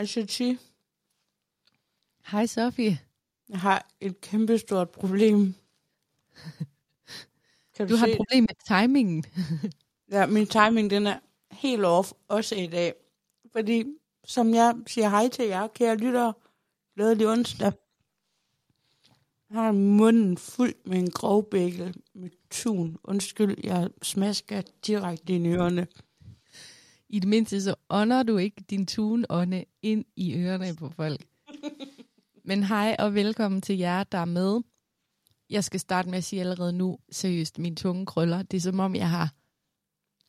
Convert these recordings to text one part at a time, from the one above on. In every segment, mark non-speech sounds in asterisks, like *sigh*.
Hej, Shati. Hej Sofie. Jeg har et kæmpestort problem. Kan *laughs* Du har se et problem med timingen. *laughs* Ja, min timing, den er helt off, også i dag. Fordi, som jeg siger hej til jer, kære lyttere, glædelig onsdag. Jeg har munden fuld med en grovbækkel med tun. Undskyld, jeg smasker direkte i ørerne. I det mindste så ånder du ikke din tunånde ind i ørerne på folk. *laughs* Men hej og velkommen til jer, der er med. Jeg skal starte med at sige allerede nu, seriøst, min tunge krøller. Det er som om, jeg har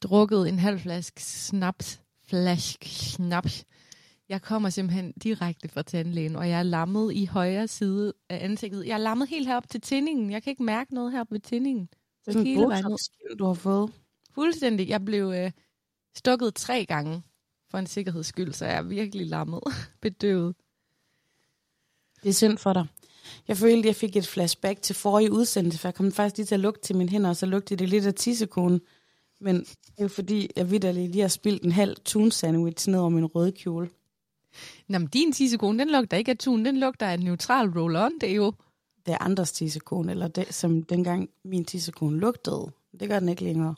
drukket en halv flaske snaps. Flask snaps. Jeg kommer simpelthen direkte fra tandlægen, og jeg er lammet i højre side af ansigtet. Jeg er lammet helt herop til tændingen. Jeg kan ikke mærke noget her på tændingen. Så Sådan hele en du har fået. Fuldstændig. Jeg blev øh, stukket tre gange for en sikkerheds skyld, så jeg er virkelig lammet. *laughs* Bedøvet. Det er synd for dig. Jeg følte, at jeg fik et flashback til forrige udsendelse, for jeg kom faktisk lige til at lugte til mine hænder, og så lugtede det lidt af tissekone. Men det er jo fordi, jeg vidderligt lige har spildt en halv tun sandwich ned over min røde kjole. Nå, men din tissekone, den lugter ikke af tun, den lugter af neutral roll-on, det er jo. Det er andres tissekone, eller det, som dengang min tissekone lugtede. Det gør den ikke længere.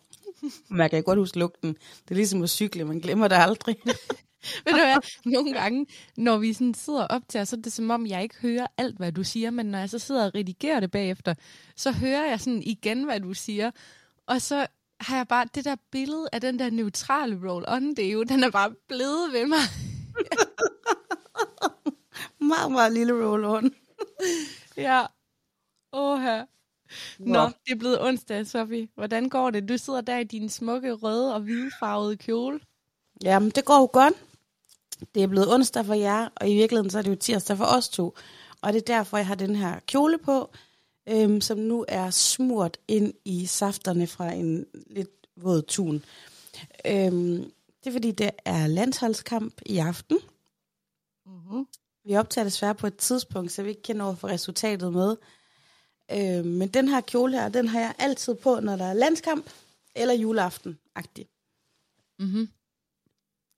Jeg kan godt huske lugten. Det er ligesom at cykle, man glemmer det aldrig. *laughs* *laughs* Ved du hvad, nogle gange, når vi sådan sidder op til, så er det som om, jeg ikke hører alt, hvad du siger, men når jeg så sidder og redigerer det bagefter, så hører jeg sådan igen, hvad du siger, og så har jeg bare det der billede af den der neutrale roll-on, det er jo, den er bare blevet ved mig. *laughs* meget, meget lille roll-on. Ja. Åh Nå, det er blevet onsdag, Sofie. Hvordan går det? Du sidder der i din smukke røde og hvidfarvede kjole. Jamen, det går jo godt. Det er blevet onsdag for jer, og i virkeligheden så er det jo tirsdag for os to. Og det er derfor, jeg har den her kjole på, øhm, som nu er smurt ind i safterne fra en lidt våd tun. Øhm, det er fordi, det er landsholdskamp i aften. Mm-hmm. Vi optager desværre på et tidspunkt, så vi ikke kan nå at få resultatet med. Øhm, men den her kjole her, den har jeg altid på, når der er landskamp eller juleaften-agtig. Mm-hmm.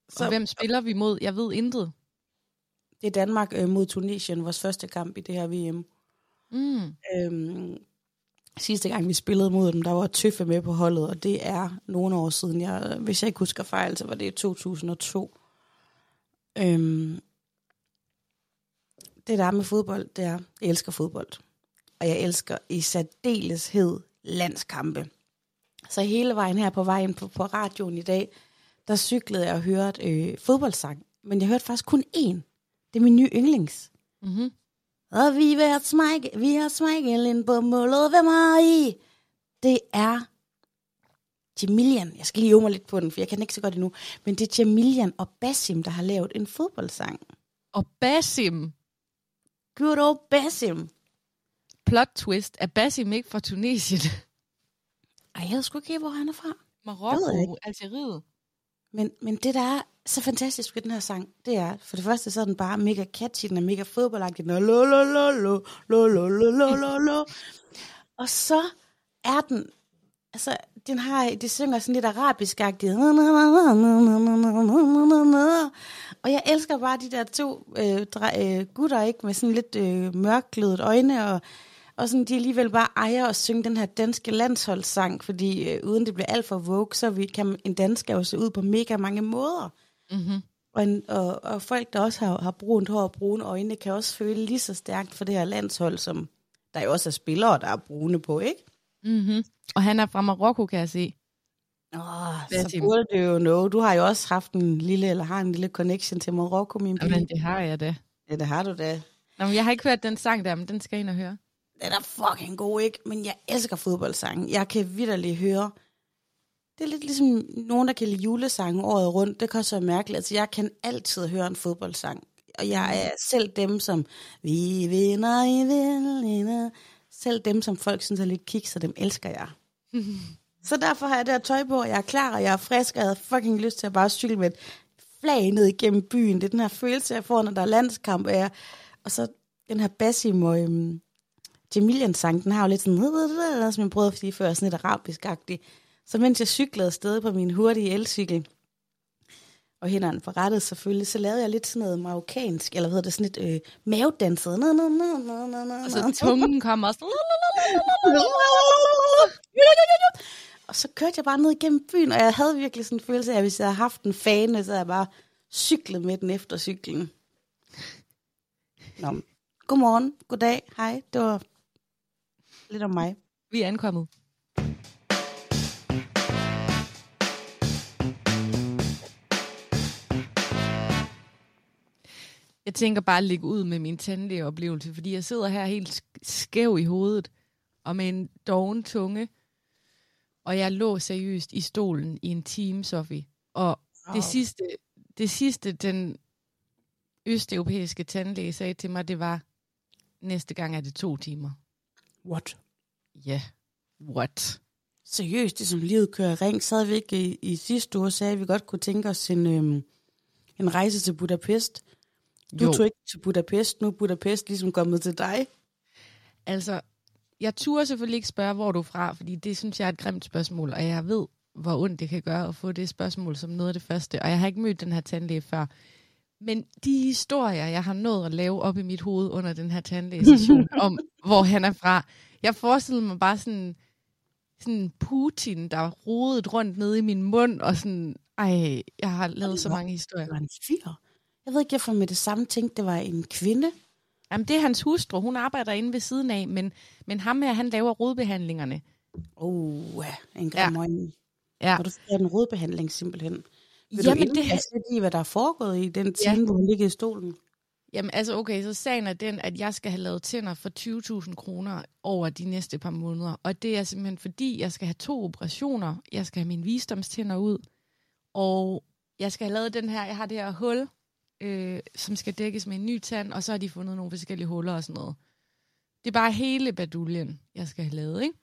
Så og hvem spiller vi mod? Jeg ved intet. Det er Danmark øh, mod Tunesien, vores første kamp i det her VM. Mm. Øhm, sidste gang vi spillede mod dem, der var Tøffe med på holdet, og det er nogle år siden. Jeg, hvis jeg ikke husker fejl, så var det i 2002. Øhm, det der er med fodbold, det er, jeg elsker fodbold. Og jeg elsker i særdeleshed landskampe. Så hele vejen her på vejen på, på radioen i dag, der cyklede jeg og hørte øh, fodboldsang. Men jeg hørte faktisk kun én. Det er min nye yndlings. Mm-hmm. Og vi har smække, vi har smækket på målet, hvem har I? Det er Jamilian. Jeg skal lige øve mig lidt på den, for jeg kan den ikke så godt endnu. Men det er Jamilian og Basim, der har lavet en fodboldsang. Og Basim. Good old Basim. Plot twist. Er Basim ikke fra Tunesien? Ej, jeg ved sgu ikke, hvor han er fra. Marokko, Algeriet. Men, men det, der er så fantastisk ved den her sang, det er, for det første, så er den bare mega catchy, den er mega fodboldagtig, den er lo, lo, lo, lo, lo, lo, lo, lo, lo, lo. Og så er den, altså, den har, det synger sådan lidt arabisk-agtigt. Og jeg elsker bare de der to øh, dre, øh, gutter, ikke, med sådan lidt øh, mørklødet øjne, og, og sådan, de alligevel bare ejer at synge den her danske landsholdssang, fordi øh, uden det bliver alt for vogue, så vi, kan en dansker jo se ud på mega mange måder. Mm-hmm. Og, en, og, og folk, der også har, har brunt hår og brune øjne, kan også føle lige så stærkt for det her landshold, som der jo også er spillere, der er brune på, ikke? Mm-hmm. Og han er fra Marokko, kan jeg se. Oh, så burde du jo know. Du har jo også haft en lille, eller har en lille connection til Marokko, min pige. Jamen, det har jeg da. Ja, det har du da. Nå, men jeg har ikke hørt den sang der, men den skal jeg ind og høre. Den er fucking god, ikke? Men jeg elsker fodboldsange. Jeg kan vidderligt høre. Det er lidt ligesom nogen, der kan lide julesange året rundt. Det kan også være mærkeligt. Altså, jeg kan altid høre en fodboldsang. Og jeg er selv dem, som vi vinder i vinder. Selv dem, som folk synes er lidt kikser, dem elsker jeg. *laughs* Så derfor har jeg det her tøj på, og jeg er klar, og jeg er frisk, og jeg havde fucking lyst til at bare cykle med et flag ned igennem byen. Det er den her følelse, jeg får, når der er landskamp. Og, jeg, og så den her Basim og um, Jamilians sang, den har jo lidt sådan, som jeg prøvede at sige før, sådan lidt arabisk-agtig. Så mens jeg cyklede afsted på min hurtige elcykel, og hænderne på rettet selvfølgelig, så lavede jeg lidt sådan noget marokkansk, eller hvad hedder det, sådan lidt øh, mavedanset. Nå, nå, nå, nå, nå, nå, Og så tungen kommer også. Og så kørte jeg bare ned igennem byen, og jeg havde virkelig sådan en følelse af, at hvis jeg havde haft en fane, så havde jeg bare cyklet med den efter cyklen. Nå. Godmorgen, goddag, hej. Det var lidt om mig. Vi er ankommet. Jeg tænker bare at lægge ud med min tandlægeoplevelse, fordi jeg sidder her helt sk- skæv i hovedet, og med en doven tunge, og jeg lå seriøst i stolen i en time, Sofie. Og Wow. det sidste, det sidste, den østeuropæiske tandlæge sagde til mig, det var, næste gang er det to timer. What? Ja, yeah. what? Seriøst, det som livet kører ring, så havde vi ikke i, i sidste uge sagde, at vi godt kunne tænke os en, øhm, en rejse til Budapest. Du Jo. tog ikke til Budapest, nu er Budapest ligesom kommet til dig. Altså, jeg turde selvfølgelig ikke spørge, hvor du er fra, fordi det synes jeg er et grimt spørgsmål, og jeg ved, hvor ondt det kan gøre at få det spørgsmål som noget af det første, og jeg har ikke mødt den her tandlæge før. Men de historier, jeg har nået at lave op i mit hoved under den her tandlægesession, *laughs* om hvor han er fra, jeg forestillede mig bare sådan, sådan Putin, der rodede rundt nede i min mund, og sådan, ej, jeg har lavet så mange historier. Det var en fyr. Jeg ved ikke, hvorfor med det samme tænkte, det var en kvinde. Jamen, det er hans hustru, hun arbejder inde ved siden af, men, men ham her, han laver rodbehandlingerne. Oh, en grim ja. Ja. Og du fik en rodbehandling simpelthen. Vil Jamen, du det- lidt i, hvad der er foregået i den Ja. time, hvor hun ligger i stolen? Jamen altså okay, så sagen er den, at jeg skal have lavet tænder for 20.000 kroner over de næste par måneder. Og det er simpelthen fordi, jeg skal have to operationer. Jeg skal have mine visdomstænder ud. Og jeg skal have lavet den her, jeg har det her hul, øh, som skal dækkes med en ny tand. Og så har de fundet nogle forskellige huller og sådan noget. Det er bare hele baduljen, jeg skal have lavet, ikke?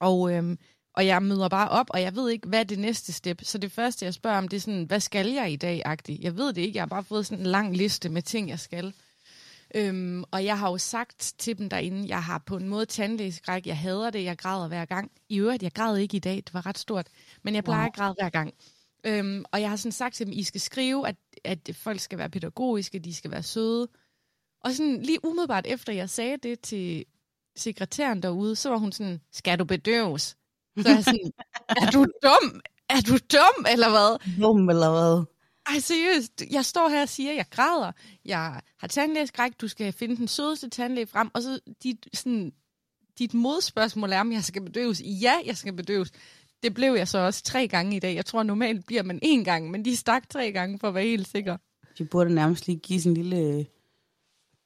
Og, øhm, og jeg møder bare op, og jeg ved ikke, hvad er det næste step. Så det første, jeg spørger om, det er sådan, hvad skal jeg i dag, agtigt? Jeg ved det ikke, jeg har bare fået sådan en lang liste med ting, jeg skal. Øhm, og jeg har jo sagt til dem derinde, jeg har på en måde tandlægeskræk, jeg hader det, jeg græder hver gang. I øvrigt, jeg græd ikke i dag, det var ret stort, men jeg plejer Wow. at græde hver gang. Øhm, og jeg har sådan sagt til dem, I skal skrive, at, at folk skal være pædagogiske, de skal være søde. Og sådan lige umiddelbart efter jeg sagde det til sekretæren derude, så var hun sådan, skal du bedøves? Så er jeg sådan, er du dum? Er du dum, eller hvad? Dum eller hvad? Ej, seriøst. Jeg står her og siger, at jeg græder. Jeg har tandlægeskræk. Du skal finde den sødeste tandlæge frem. Og så dit, sådan, dit modspørgsmål er, om jeg skal bedøves. Ja, jeg skal bedøves. Det blev jeg så også tre gange i dag. Jeg tror, normalt bliver man én gang, men de stak tre gange for at være helt sikker. De burde nærmest lige give sådan en lille,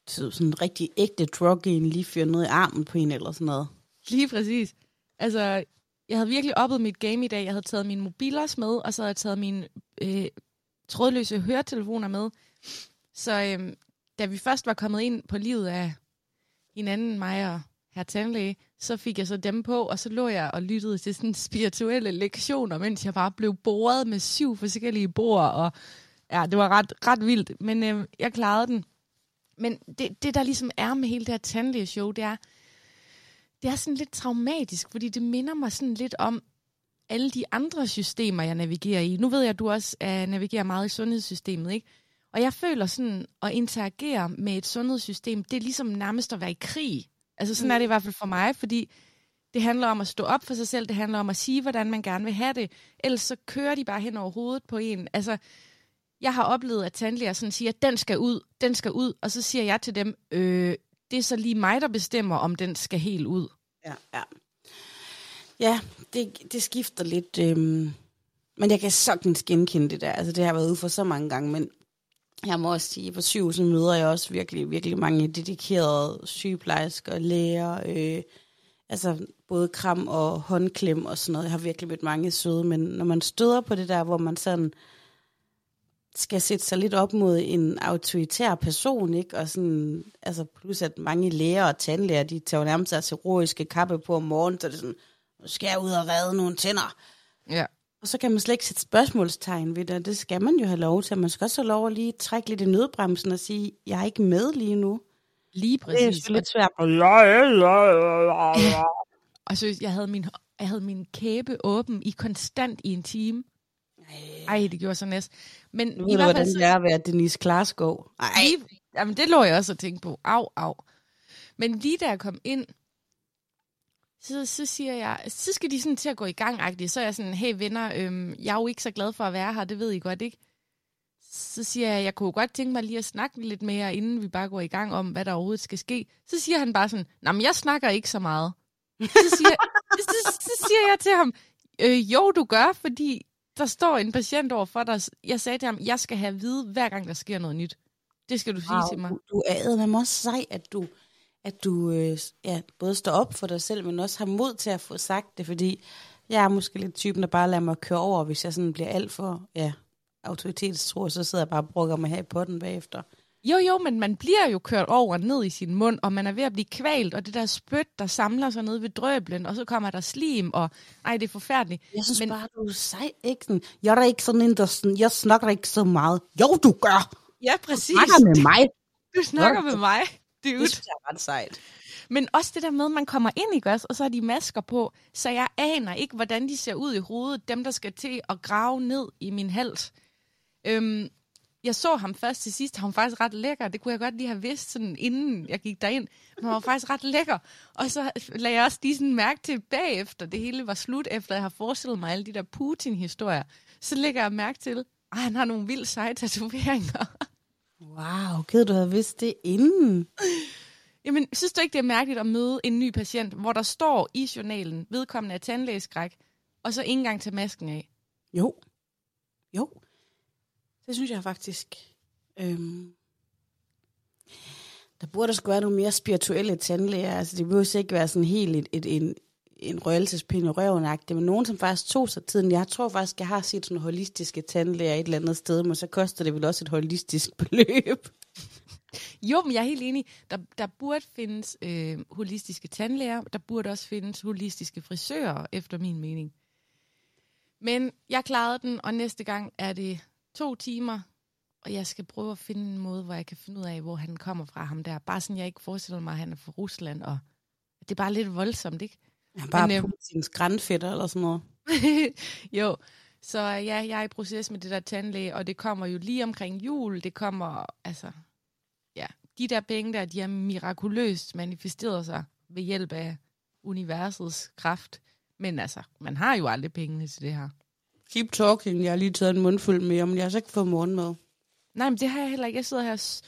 så- sådan en rigtig ægte drug en lige fyre noget i armen på en eller sådan noget. Lige præcis. Altså, jeg havde virkelig oppet mit game i dag. Jeg havde taget mine mobiler med, og så havde jeg taget mine øh, trådløse høretelefoner med. Så øh, da vi først var kommet ind på livet af hinanden, mig og herr tandlæge, så fik jeg så dem på, og så lå jeg og lyttede til sådan spirituelle lektioner, mens jeg bare blev boret med syv forskellige bord, og ja, det var ret, ret vildt, men øh, jeg klarede den. Men det, det, der ligesom er med hele det her tandlægeshow, det er, det er sådan lidt traumatisk, fordi det minder mig sådan lidt om alle de andre systemer, jeg navigerer i. Nu ved jeg, at du også uh, navigerer meget i sundhedssystemet, ikke? Og jeg føler sådan, at interagere med et sundhedssystem, det er ligesom nærmest at være i krig. Altså sådan mm. er det i hvert fald for mig, fordi det handler om at stå op for sig selv, det handler om at sige, hvordan man gerne vil have det. Ellers så kører de bare hen over hovedet på en. Altså, jeg har oplevet, at tandlæger sådan siger, at den skal ud, den skal ud, og så siger jeg til dem, øh, det er så lige mig, der bestemmer, om den skal helt ud. Ja, ja. Ja, det, det skifter lidt. Øhm, men jeg kan sagtens genkende det der. Altså, det har jeg været ude for så mange gange, men jeg må også sige, at på syv, så møder jeg også virkelig, virkelig mange dedikerede sygeplejersker, læger, øh, altså både kram og håndklem og sådan noget. Jeg har virkelig mødt mange søde, men når man støder på det der, hvor man sådan skal sætte sig lidt op mod en autoritær person, ikke? Og sådan, altså plus at mange læger og tandlæger, de tager jo nærmest deres heroiske kappe på om morgenen, så det er sådan, nu skal jeg ud og redde nogle tænder. Ja. Og så kan man slet ikke sætte spørgsmålstegn ved det, og det skal man jo have lov til. Man skal også have lov at lige trække lidt i nødbremsen og sige, jeg er ikke med lige nu. Lige Det er præcis. lidt svært. *laughs* Og så jeg havde min, jeg havde min kæbe åben i konstant i en time. Ej, det gjorde så næst. Men Nu i ved du, hvert fald hvordan så, det er at være Denise Klarskov. Ej, lige, jamen, det lå jeg også at tænke på. Au, au. Men lige da jeg kom ind, så, så siger jeg, så skal de sådan til at gå i gang -agtigt. Så er jeg sådan, hey venner, øhm, jeg er jo ikke så glad for at være her, det ved I godt, ikke? Så siger jeg, jeg kunne godt tænke mig lige at snakke lidt mere, inden vi bare går i gang om, hvad der overhovedet skal ske. Så siger han bare sådan, nej, men jeg snakker ikke så meget. Så siger, *laughs* så, så, så siger jeg til ham, øh, jo, du gør, fordi der står en patient over for dig. Jeg sagde til ham, jeg skal have at vide, hver gang der sker noget nyt. Det skal du sige til mig. Du, er med også sej, at du, at du øh, ja, både står op for dig selv, men også har mod til at få sagt det, fordi jeg er måske lidt typen, der bare lader mig køre over, hvis jeg sådan bliver alt for ja, autoritetstro, så sidder jeg bare og bruger mig her på den bagefter. Jo, jo, men man bliver jo kørt over ned i sin mund, og man er ved at blive kvalt, og det der spyt, der samler sig ned ved drøblen, og så kommer der slim, og ej, det er forfærdeligt. Jeg synes Men- bare, du er sej, ikke? Jeg er ikke sådan en, der sådan, jeg snakker ikke så meget. Jo, du gør! Ja, præcis. Snakker med mig. Du snakker med mig. Det Dude. synes jeg er ret sejt. Men også det der med, at man kommer ind i gørs, og så har de masker på, så jeg aner ikke, hvordan de ser ud i hovedet, dem der skal til at grave ned i min hals. Øhm, jeg så ham først til sidst, han var faktisk ret lækker, det kunne jeg godt lige have vidst, sådan, inden jeg gik derind. Men han var faktisk ret lækker. Og så lagde jeg også lige sådan mærke til bagefter, det hele var slut, efter jeg har forestillet mig alle de der Putin-historier. Så lægger jeg mærke til, at han har nogle vildt seje tatoveringer. Wow, gider du have vidst det inden? Jamen, synes du ikke, det er mærkeligt at møde en ny patient, hvor der står i journalen, vedkommende er tandlægeskræk, og så ikke engang tage masken af? Jo. Jo. Det synes jeg faktisk. Øhm, der burde sgu være nogle mere spirituelle tandlæger. Altså, det burde ikke være sådan helt et, et, en, en røgelsespind i røven men nogen, som faktisk tog sig tiden. Jeg tror faktisk, jeg har set sådan holistiske tandlæger et eller andet sted, men så koster det vel også et holistisk beløb. Jo, men jeg er helt enig. Der, der burde findes øh, holistiske tandlæger. Der burde også findes holistiske frisører, efter min mening. Men jeg klarede den, og næste gang er det to timer, og jeg skal prøve at finde en måde, hvor jeg kan finde ud af, hvor han kommer fra ham der. Bare sådan, jeg ikke forestiller mig, at han er fra Rusland, og det er bare lidt voldsomt, ikke? Ja, bare Men, øhm, Putins grænfætter eller sådan noget. *laughs* jo, så ja, jeg er i proces med det der tandlæge, og det kommer jo lige omkring jul. Det kommer, altså, ja, de der penge der, de har mirakuløst manifesteret sig ved hjælp af universets kraft. Men altså, man har jo aldrig pengene til det her. Keep talking. Jeg har lige taget en mundfuld mere, men jeg har så ikke fået morgenmad. Nej, men det har jeg heller ikke. Jeg sidder her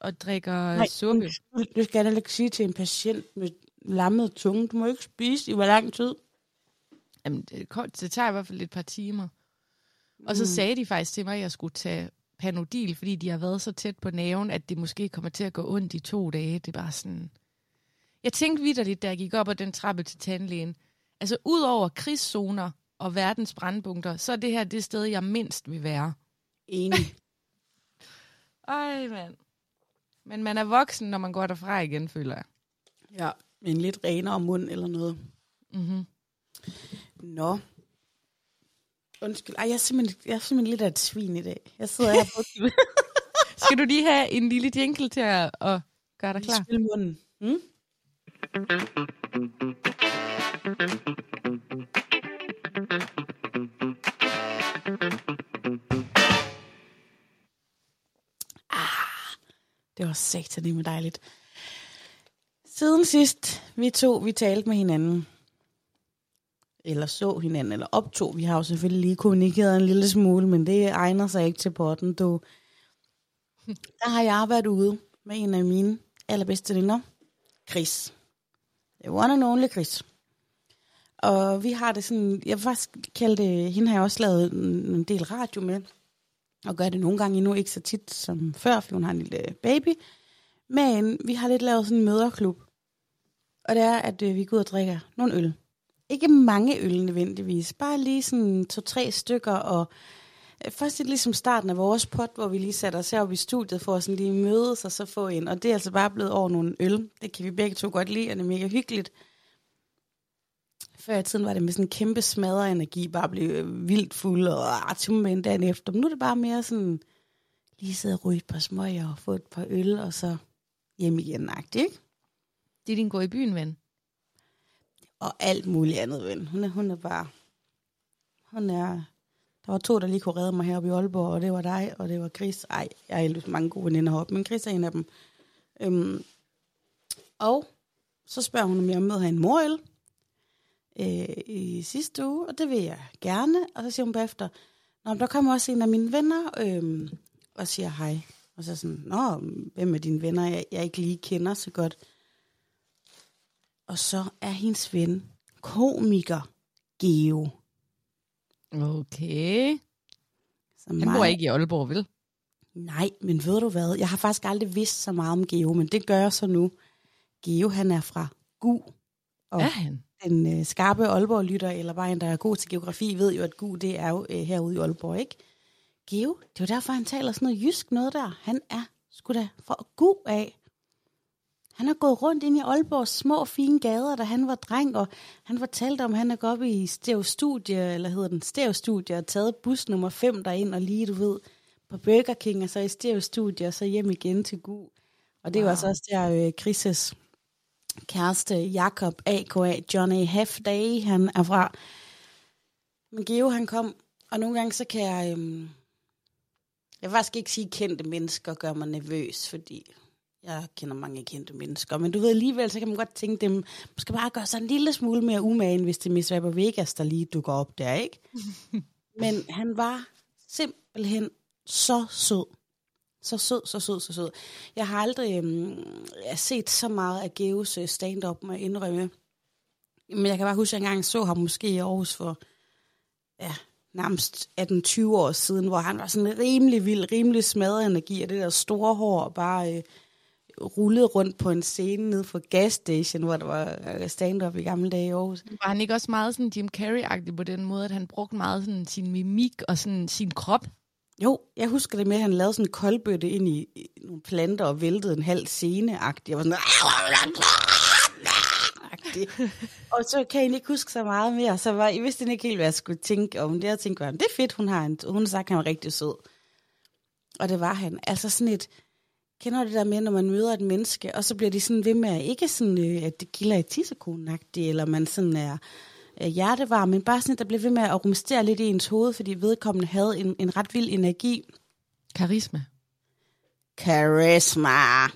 og drikker Nej, suppe. Det skal heller ikke sige til en patient med lammet tunge. Du må ikke spise i hvor lang tid. Jamen, det, det tager i hvert fald et par timer. Og så sagde de faktisk til mig, at jeg skulle tage Panodil, fordi de har været så tæt på naven, at det måske kommer til at gå ondt i to dage. Det er bare sådan... Jeg tænkte vidderligt, da jeg gik op ad den trappe til tandlægen. Altså, ud over krigszoner og verdens brandpunkter, så er det her det sted, jeg mindst vil være. Enig. *laughs* Ej, mand. Men man er voksen, når man går derfra igen, føler jeg. ja, med en lidt renere mund eller noget. Mm-hmm. Nå. Undskyld. Ej, jeg er, simpelthen, jeg er simpelthen lidt af et svin i dag. Jeg sidder her på *laughs* Skal du lige have en lille jingle til at, at gøre dig klar? spil munden. Mm? Det var satan med dejligt. Siden sidst vi to, vi talte med hinanden, eller så hinanden, eller optog, vi har jo selvfølgelig lige kommunikeret en lille smule, men det egner sig ikke til potten, du. Der har jeg været ude med en af mine allerbedste venner, Chris. The one and only Chris. Og vi har det sådan, jeg vil faktisk kalde det, hende har jeg også lavet en del radio med, og gør det nogle gange endnu ikke så tit som før, for hun har en lille baby. Men vi har lidt lavet sådan en møderklub. Og det er, at øh, vi går ud og drikker nogle øl. Ikke mange øl nødvendigvis, bare lige sådan to-tre stykker, og øh, først lidt ligesom starten af vores pot, hvor vi lige satte os heroppe i studiet for at sådan lige mødes og så få en. Og det er altså bare blevet over nogle øl. Det kan vi begge to godt lide, og det er mega hyggeligt. Før i tiden var det med sådan en kæmpe smadret energi, bare blive øh, vildt fuld og ah, tumme en dagen efter. Men nu er det bare mere sådan, lige sidde og ryge et par smøger og få et par øl, og så hjem igen, ikke? Det er din gå i byen, ven. og alt muligt andet, ven. Hun er, hun er bare... Hun er... Der var to, der lige kunne redde mig heroppe i Aalborg, og det var dig, og det var Chris. Ej, jeg har heldigvis mange gode veninder heroppe, men Chris er en af dem. Øhm, og så spørger hun, om jeg møder en morel øh, i sidste uge, og det vil jeg gerne. Og så siger hun bagefter, Nå, men der kommer også en af mine venner øh, og siger hej. Og så sådan, Nå, hvem er dine venner, jeg, jeg ikke lige kender så godt. Og så er hendes ven komiker Geo. Okay. Som Han bor ikke i Aalborg, vel? Nej, men ved du hvad? Jeg har faktisk aldrig vidst så meget om Geo, men det gør jeg så nu. Geo, han er fra GU. Og Er han? Den øh, skarpe Aalborg-lytter, eller bare en, der er god til geografi, ved jo, at GU, det er jo øh, herude i Aalborg, ikke? Geo, det er jo derfor, han taler sådan noget jysk noget der. Han er sgu da fra GU af. Han har gået rundt ind i Aalborgs små, fine gader, da han var dreng, og han fortalte om, at han er gået op i Stereo Studie, eller hedder den Stereo Studie, og taget bus nummer 5 derind, og lige, du ved, på Burger King, og så i Stereo Studie, og så hjem igen til GU. Og det wow. var altså også der, øh, Chris' kæreste, Jakob A.K.A. Johnny Halfday, han er fra. Men Geo, han kom, og nogle gange så kan jeg... Øhm, jeg vil faktisk ikke sige, kendte mennesker gør mig nervøs, fordi jeg kender mange kendte mennesker. Men du ved alligevel, så kan man godt tænke dem, måske bare gøre sig en lille smule mere umagen, hvis det er Miss Weber Vegas, der lige dukker op der, ikke? *laughs* Men han var simpelthen så sød. Så sød, så sød, så sød. Jeg har aldrig øhm, set så meget af Geos øh, stand-up, må jeg indrømme. Men jeg kan bare huske, at jeg engang så ham måske i Aarhus for ja, nærmest 18-20 år siden, hvor han var sådan rimelig vild, rimelig smadret energi, og det der store hår, og bare øh, rullede rundt på en scene nede for gasstation, hvor der var øh, stand-up i gamle dage i Aarhus. Var han ikke også meget sådan Jim Carrey-agtig på den måde, at han brugte meget sådan sin mimik og sådan sin krop? Jo, jeg husker det med, at han lavede sådan en koldbøtte ind i, i nogle planter og væltede en halv scene-agtig. Jeg var sådan... agtig. Og så kan jeg ikke huske så meget mere. Så var, jeg vidste ikke helt, hvad jeg skulle tænke om det. Jeg tænkte det er fedt, hun har, en, hun har sagt, at han var rigtig sød. Og det var han. Altså sådan et, kender du det der med, når man møder et menneske, og så bliver de sådan ved med, at ikke sådan, øh, at det kilder i tissekonen eller man sådan er hjertevarm, men bare sådan, at der bliver ved med at rumstere lidt i ens hoved, fordi vedkommende havde en, en ret vild energi. Karisma. Charisma.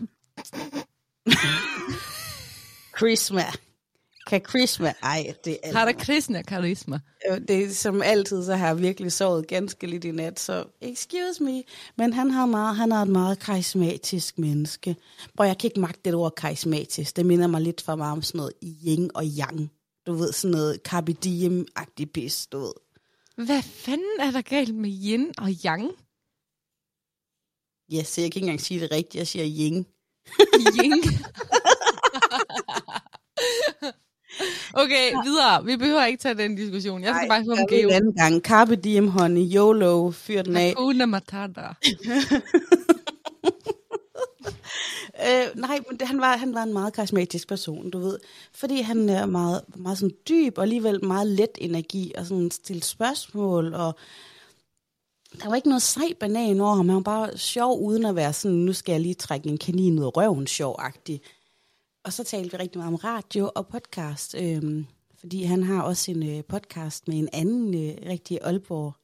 Charisma. Kan Charisma. Ej, det er Har der kristne karisma? Øh, det er som altid, så har jeg virkelig sovet ganske lidt i nat, så excuse me. Men han har, meget, han er et meget karismatisk menneske. Prøv, jeg kan ikke magte det ord karismatisk. Det minder mig lidt for meget om sådan noget yin og yang. Du ved, sådan noget carpe diem-agtig pis, du ved. Hvad fanden er der galt med yin og yang? Så jeg kan ikke engang sige det rigtigt. Jeg siger yin. Yin. *laughs* okay, videre. Vi behøver ikke tage den diskussion. Jeg skal bare høre om en Geo. anden gang. Carpe diem, honey. YOLO. Fyr den af. Hakuna Matata. *laughs* Øh, nej, men det, han, var, han var en meget karismatisk person, du ved. Fordi han er meget, meget sådan dyb, og alligevel meget let energi, og sådan stille spørgsmål, og der var ikke noget sej banan over ham. Han var bare sjov, uden at være sådan, nu skal jeg lige trække en kanin ud af røven, sjov-agtig. Og så talte vi rigtig meget om radio og podcast, Øh, fordi han har også en øh, podcast med en anden øh, rigtig Aalborg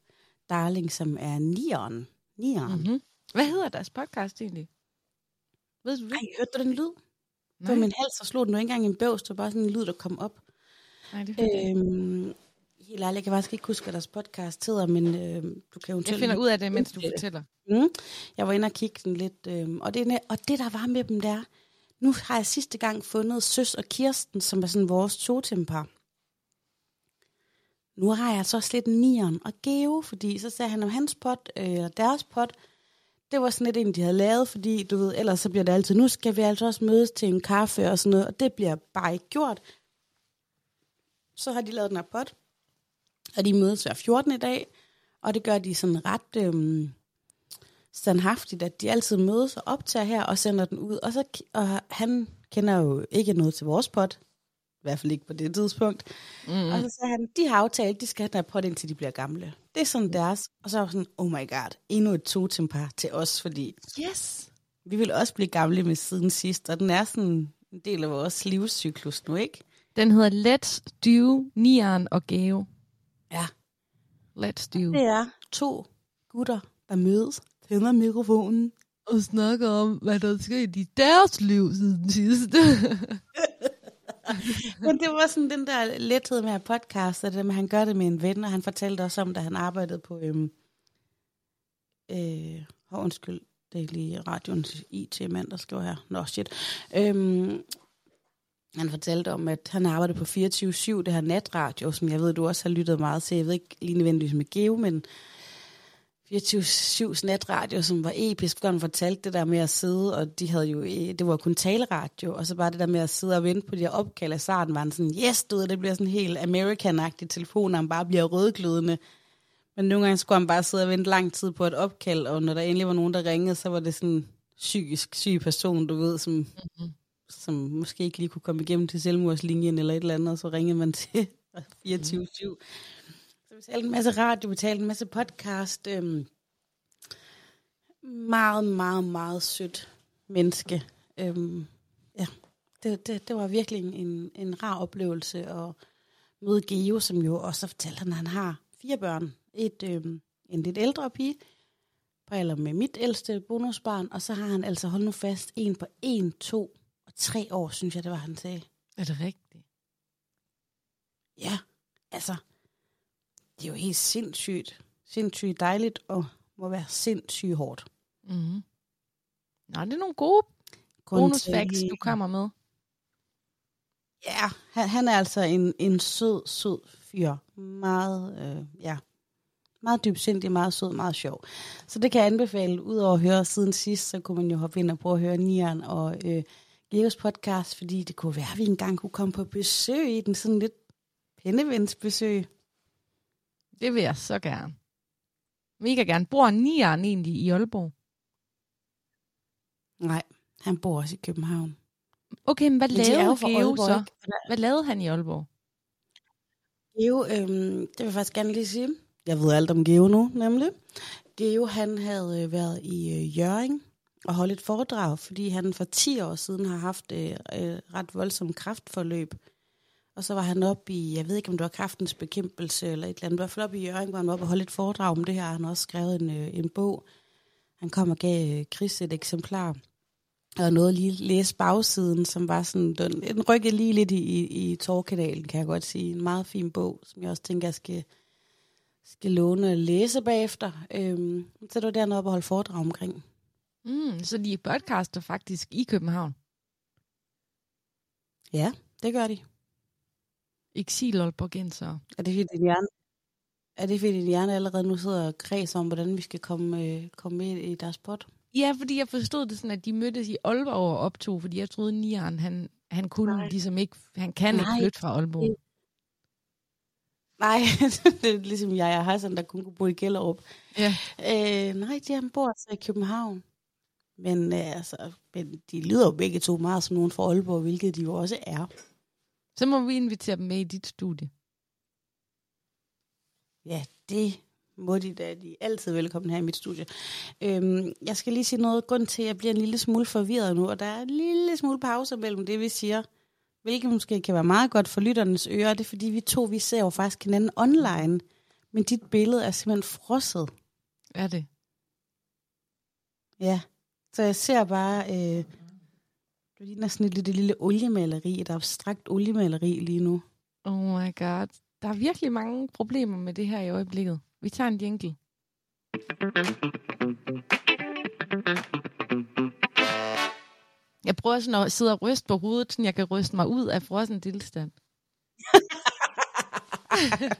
darling, som er Nieren. Nieren. Mm-hmm. Hvad hedder deres podcast egentlig? Ved du det? Ej, hørte du den lyd? Det var min hals, der slog den jo ikke engang en bøvs. Det var bare sådan en lyd, der kom op. Nej, det jeg ikke. Øhm, helt ærligt, jeg kan faktisk ikke huske, hvad deres podcast hedder, men øhm, du kan jo Jeg finder ud af det, mens du fortæller. Mm. Jeg var inde og kigge den lidt. Øhm, og, det, og det, der var med dem der, nu har jeg sidste gang fundet Søs og Kirsten, som er sådan vores totempar. Nu har jeg også lidt Nieren og Geo, fordi så sagde han om hans pot, øh, eller deres pot, det var sådan lidt en, de havde lavet, fordi du ved, ellers så bliver det altid, nu skal vi altså også mødes til en kaffe og sådan noget, og det bliver bare ikke gjort. Så har de lavet den her pot, og de mødes hver 14. i dag, og det gør de sådan ret øhm, standhaftigt, at de altid mødes og optager her og sender den ud. Og, så, og han kender jo ikke noget til vores pot, i hvert fald ikke på det tidspunkt. Mm. Og så sagde han, de har aftalt, de skal have den her pot, indtil de bliver gamle. Det er sådan deres. Og så var sådan, oh my god, endnu et totempar til os, fordi Yes. vi vil også blive gamle med siden sidst, og den er sådan en del af vores livscyklus nu, ikke? Den hedder Let's Do Nian og Geo. Ja. let's do. Det er to gutter, der mødes, tænder mikrofonen. Og snakker om, hvad der er sket i deres liv siden sidste. *laughs* *laughs* Men det var sådan den der lethed med at podcaste, det med, at han gør det med en ven, og han fortalte også om, da han arbejdede på, øhm, øh, oh, undskyld, det er lige radioens IT-mand, der skriver her. Nå, shit. Øhm, han fortalte om, at han arbejdede på 24-7, det her natradio, som jeg ved, du også har lyttet meget til. Jeg ved ikke lige nødvendigvis med Geo, men 24-7's natradio, som var episk, hvor han fortalte det der med at sidde, og de havde jo, øh, det var kun taleradio, og så bare det der med at sidde og vente på de her opkald af starten, var han sådan, yes, du ved, det bliver sådan helt American-agtig telefon, og han bare bliver rødglødende. Men nogle gange skulle han bare sidde og vente lang tid på et opkald, og når der endelig var nogen, der ringede, så var det sådan en psykisk syg person, du ved, som, mm-hmm. som måske ikke lige kunne komme igennem til selvmordslinjen eller et eller andet, og så ringede man til *laughs* 24-7. Mm. Så vi talte en masse radio, vi talte en masse podcast. Øhm, meget, meget, meget sødt menneske. Øhm, ja, det, det, det var virkelig en, en rar oplevelse at møde Geo, som jo også fortalte, at han har fire børn. Et, øhm, en lidt ældre pige, på alder med mit ældste bonusbarn, og så har han altså, holdt nu fast, en på en, to og tre år, synes jeg, det var, han sagde. Er det rigtigt? Ja, altså, det er jo helt sindssygt, sindssygt dejligt, og må være sindssygt hårdt. Mm-hmm. Nå, det er nogle gode bonusfacts, du kommer med. Ja, han, han er altså en, en sød, sød fyr. Meget, øh, ja, meget dybsindig, meget sød, meget sjov. Så det kan jeg anbefale. Udover at høre siden sidst, så kunne man jo hoppe ind og prøve at høre Nian og øh, Geos podcast, fordi det kunne være, at vi engang kunne komme på besøg i den sådan lidt pennevendsbesøg. Det vil jeg så gerne. Mega gerne. Bor Nian egentlig i Aalborg? Nej, han bor også i København. Okay, men hvad men lavede Geo så? Hvad lavede han i Aalborg? Geo, øhm, det vil jeg faktisk gerne lige sige. Jeg ved alt om Geo nu, nemlig. Geo, han havde øh, været i øh, Jøring og holdt et foredrag, fordi han for 10 år siden har haft øh, øh, ret voldsomt kraftforløb. Og så var han op i, jeg ved ikke om det var kraftens bekæmpelse eller et eller andet, i hvert fald op i Jørgen, hvor han var oppe og holdt et foredrag om det her. Han har også skrevet en, øh, en bog. Han kom og gav øh, Chris et eksemplar og noget lige læse bagsiden, som var sådan, den, den rykkede lige lidt i, i, i Torkedalen, kan jeg godt sige. En meget fin bog, som jeg også tænker, jeg skal, skal låne og læse bagefter. Øhm, så det var dernede op og holde foredrag omkring. Mm, så de podcaster faktisk i København? Ja, det gør de. Exil Aalborgenser. Er det fordi din hjerne, er det fordi din hjerne allerede nu sidder og kredser om, hvordan vi skal komme, øh, komme med i deres pot? Ja, fordi jeg forstod det sådan, at de mødtes i Aalborg og optog, fordi jeg troede, Nian, han, han kunne Nej. ligesom ikke, han kan Nej. ikke flytte fra Aalborg. *laughs* Nej, *laughs* det er ligesom jeg og Hassan, der kun kunne bo i Gellerup. Ja. Øh, nej, de han bor altså i København. Men, øh, altså, men de lyder jo begge to meget som nogen fra Aalborg, hvilket de jo også er. Så må vi invitere dem med i dit studie. Ja, det må de da. De er altid velkommen her i mit studie. Øhm, jeg skal lige sige noget. Grund til, at jeg bliver en lille smule forvirret nu, og der er en lille smule pause mellem det, vi siger, hvilket måske kan være meget godt for lytternes ører, det er fordi, vi to, vi ser jo faktisk hinanden online, men dit billede er simpelthen frosset. Er det? Ja, så jeg ser bare, øh, det ligner sådan et lille, lille oliemaleri, et abstrakt oliemaleri lige nu. Oh my god. Der er virkelig mange problemer med det her i øjeblikket. Vi tager en jingle. Jeg prøver sådan at sidde og ryste på hovedet, så jeg kan ryste mig ud af frossen tilstand.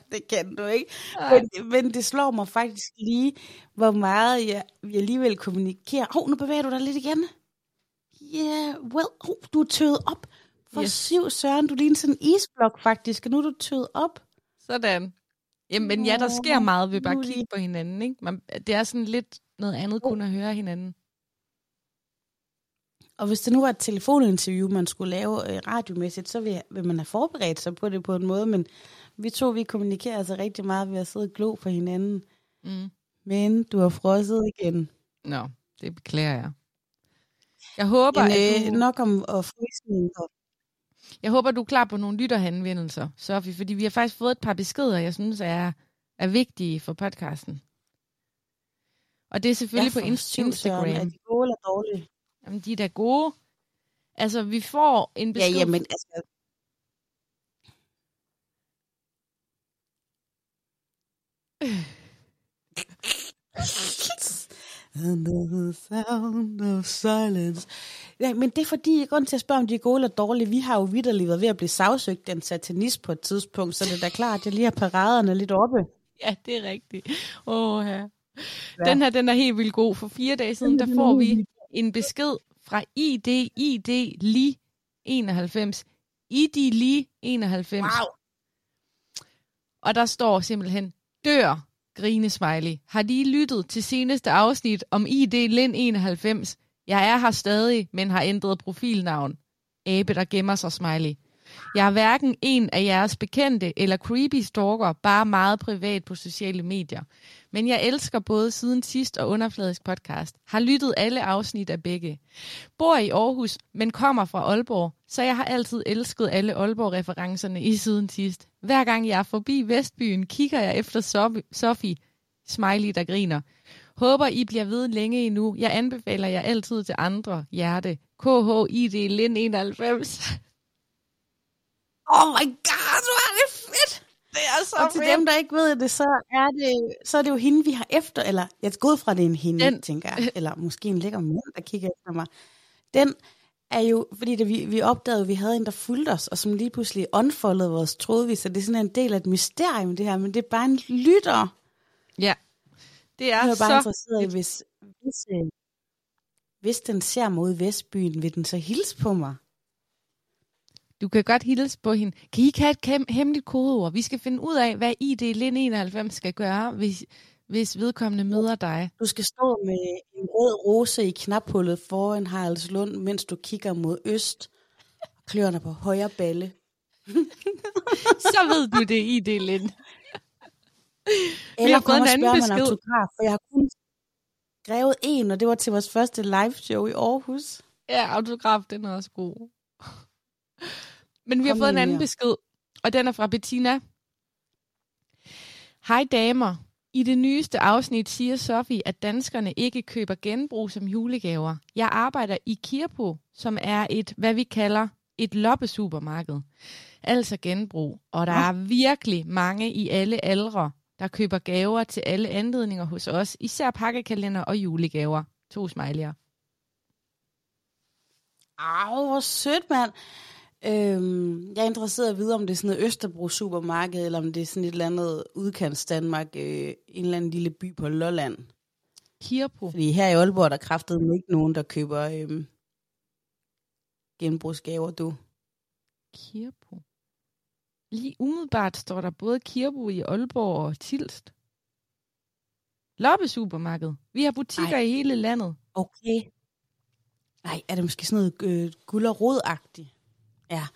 *laughs* det kan du ikke. Men, men det slår mig faktisk lige, hvor meget jeg, jeg alligevel kommunikerer. Hov, nu bevæger du dig lidt igen. Yeah, well, oh, du er tøet op. For yes. syv søren, du ligner sådan en isblok faktisk, og nu er du tøet op. Sådan. Jamen ja, der sker meget ved bare at kigge på hinanden. Ikke? Man, det er sådan lidt noget andet kun at høre hinanden. Og hvis det nu var et telefoninterview, man skulle lave øh, radiomæssigt, så vil, vil man have forberedt sig på det på en måde, men vi to, vi kommunikerer altså rigtig meget ved at sidde og glo på hinanden. Mm. Men du har frosset igen. Nå, det beklager jeg. Jeg håber, en, at du... Øh, nok om at fryse jeg håber, du er klar på nogle lytterhenvendelser, Sofie, fordi vi har faktisk fået et par beskeder, jeg synes er er vigtige for podcasten. Og det er selvfølgelig Ja, på Inst- syv, Søren. Er Instagram. de gode eller dårlige? Jamen, de er da gode. Altså, vi får en Ja, besked. jamen, altså... *laughs* Another sound of silence. Ja, men det er fordi, grund til at spørge, om de er gode eller dårlige. Vi har jo vidderligt været ved at blive sagsøgt af en satanist på et tidspunkt, så det er da klart, at jeg lige har paraderne lidt oppe. Ja, det er rigtigt. Åh, ja. Den her, den er helt vildt god. For fire dage siden, der får vi en besked fra ID, ID Li 91. ID Li 91. Wow. Og der står simpelthen, dør, grinesmiley. Har de lyttet til seneste afsnit om ID Lind 91? Jeg er her stadig, men har ændret profilnavn. Abe, der gemmer sig, smiley. Jeg er hverken en af jeres bekendte eller creepy stalker, bare meget privat på sociale medier. Men jeg elsker både siden sidst og underfladisk podcast. Har lyttet alle afsnit af begge. Bor i Aarhus, men kommer fra Aalborg, så jeg har altid elsket alle Aalborg-referencerne i siden sidst. Hver gang jeg er forbi Vestbyen, kigger jeg efter Sofie, smiley der griner. Håber, I bliver ved længe endnu. Jeg anbefaler jer altid til andre. Hjerte. KHID Lind 91. Oh my god, hvor er det fedt! Det er så Og til dem, der ikke ved det, så er det, så er det jo hende, vi har efter, eller jeg er gået fra, det er en hende, Den- tænker jeg, eller måske en lækker mand, der kigger efter mig. Den er jo, fordi det, vi, vi opdagede, at vi havde en, der fulgte os, og som lige pludselig unfoldede vores trådvis, så det er sådan en del af et mysterium, det her, men det er bare en lytter. Ja. Det Jeg er er bare så... interesseret i, hvis, hvis, øh, hvis den ser mod Vestbyen, vil den så hilse på mig? Du kan godt hilse på hende. Kan I ikke have et hemmeligt kodeord? Vi skal finde ud af, hvad ID Lind 91 skal gøre, hvis, hvis vedkommende møder dig. Du skal stå med en rød rose i knaphullet foran Haraldslund, mens du kigger mod øst, og kløerne på højre balle. *laughs* Så ved du det, ID Lind. Eller har fået en anden en autograf, for jeg har kun skrevet en, og det var til vores første live show i Aarhus. Ja, autograf, den er også god. Men vi har Kom fået en anden mere. besked, og den er fra Bettina. Hej damer. I det nyeste afsnit siger Sofie, at danskerne ikke køber genbrug som julegaver. Jeg arbejder i Kirpo, som er et, hvad vi kalder, et loppesupermarked. Altså genbrug. Og der er virkelig mange i alle aldre, der køber gaver til alle anledninger hos os, især pakkekalender og julegaver. To smiley'er. Au, hvor sødt, mand. Øhm, jeg er interesseret at vide, om det er sådan noget Østerbro supermarked, eller om det er sådan et eller andet udkants Danmark, øh, en eller anden lille by på Lolland. Kirpo. Fordi her i Aalborg, er der kraftede ikke nogen, der køber øhm, genbrugsgaver, du. Kirbo. Lige umiddelbart står der både Kirbo i Aalborg og Tilst. Loppe supermarked. Vi har butikker Ej. i hele landet. Okay. Nej, er det måske sådan noget øh, guld og rodagtigt? Ja.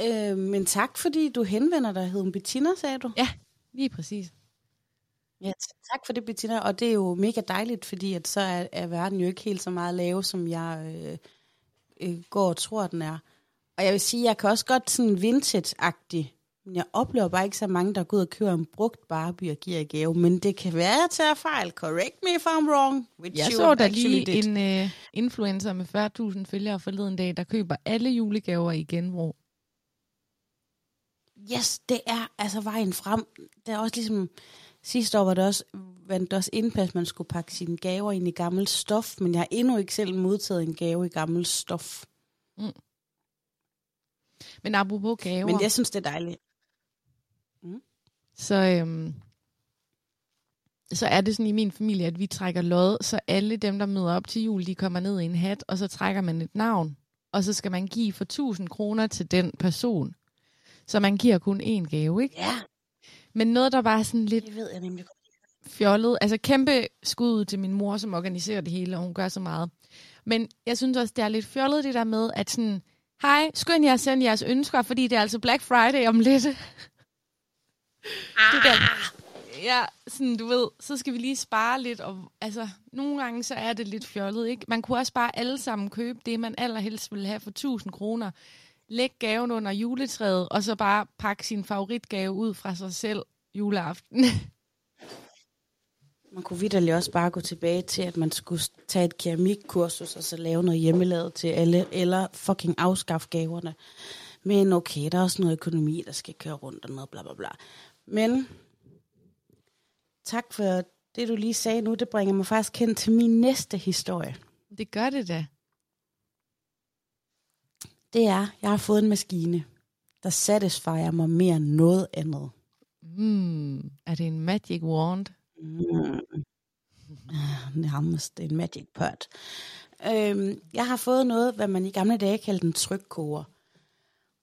Øh, men tak, fordi du henvender dig. Hed hun Bettina, sagde du? Lige præcis. Ja, tak for det, Bettina. Og det er jo mega dejligt, fordi at så er, er verden jo ikke helt så meget lave, som jeg øh, øh, går og tror, den er. Og jeg vil sige, jeg kan også godt sådan vintage-agtig, jeg oplever bare ikke så mange, der går ud og køber en brugt Barbie og giver i gave. Men det kan være, at jeg tager fejl. Correct me if I'm wrong. Which Jeg you så der lige did. en uh, influencer med 40.000 følgere forleden dag, der køber alle julegaver i genbrug. Yes, det er altså vejen frem. Det er også ligesom, sidste år var det også, vandt også indpas, man skulle pakke sine gaver ind i gammelt stof, men jeg har endnu ikke selv modtaget en gave i gammelt stof. Men apropos gaver, Men jeg synes, det er dejligt. Så, øhm, så er det sådan i min familie, at vi trækker lod, så alle dem, der møder op til jul, de kommer ned i en hat, og så trækker man et navn, og så skal man give for 1000 kroner til den person. Så man giver kun én gave, ikke? Ja, Men noget, der bare er sådan lidt det ved jeg nemlig. fjollet. Altså kæmpe skud ud til min mor, som organiserer det hele, og hun gør så meget. Men jeg synes også, det er lidt fjollet det der med, at sådan, hej, skynd jer at sende jeres ønsker, fordi det er altså Black Friday om lidt. Det der, ja, sådan du ved, så skal vi lige spare lidt, og altså, nogle gange så er det lidt fjollet, ikke? Man kunne også bare alle sammen købe det, man allerhelst ville have for 1000 kroner. Læg gaven under juletræet, og så bare pakke sin favoritgave ud fra sig selv juleaften. *laughs* Man kunne vidderligt også bare gå tilbage til, at man skulle tage et keramikkursus og så lave noget hjemmelavet til alle, eller fucking afskaffe gaverne. Men okay, der er også noget økonomi, der skal køre rundt og noget bla bla bla. Men tak for det, du lige sagde nu. Det bringer mig faktisk hen til min næste historie. Det gør det da. Det er, jeg har fået en maskine, der satisfier mig mere end noget andet. Mm, er det en magic wand? Mm. Nærmest en magic pot. Øhm, jeg har fået noget, hvad man i gamle dage kaldte en trykkoger.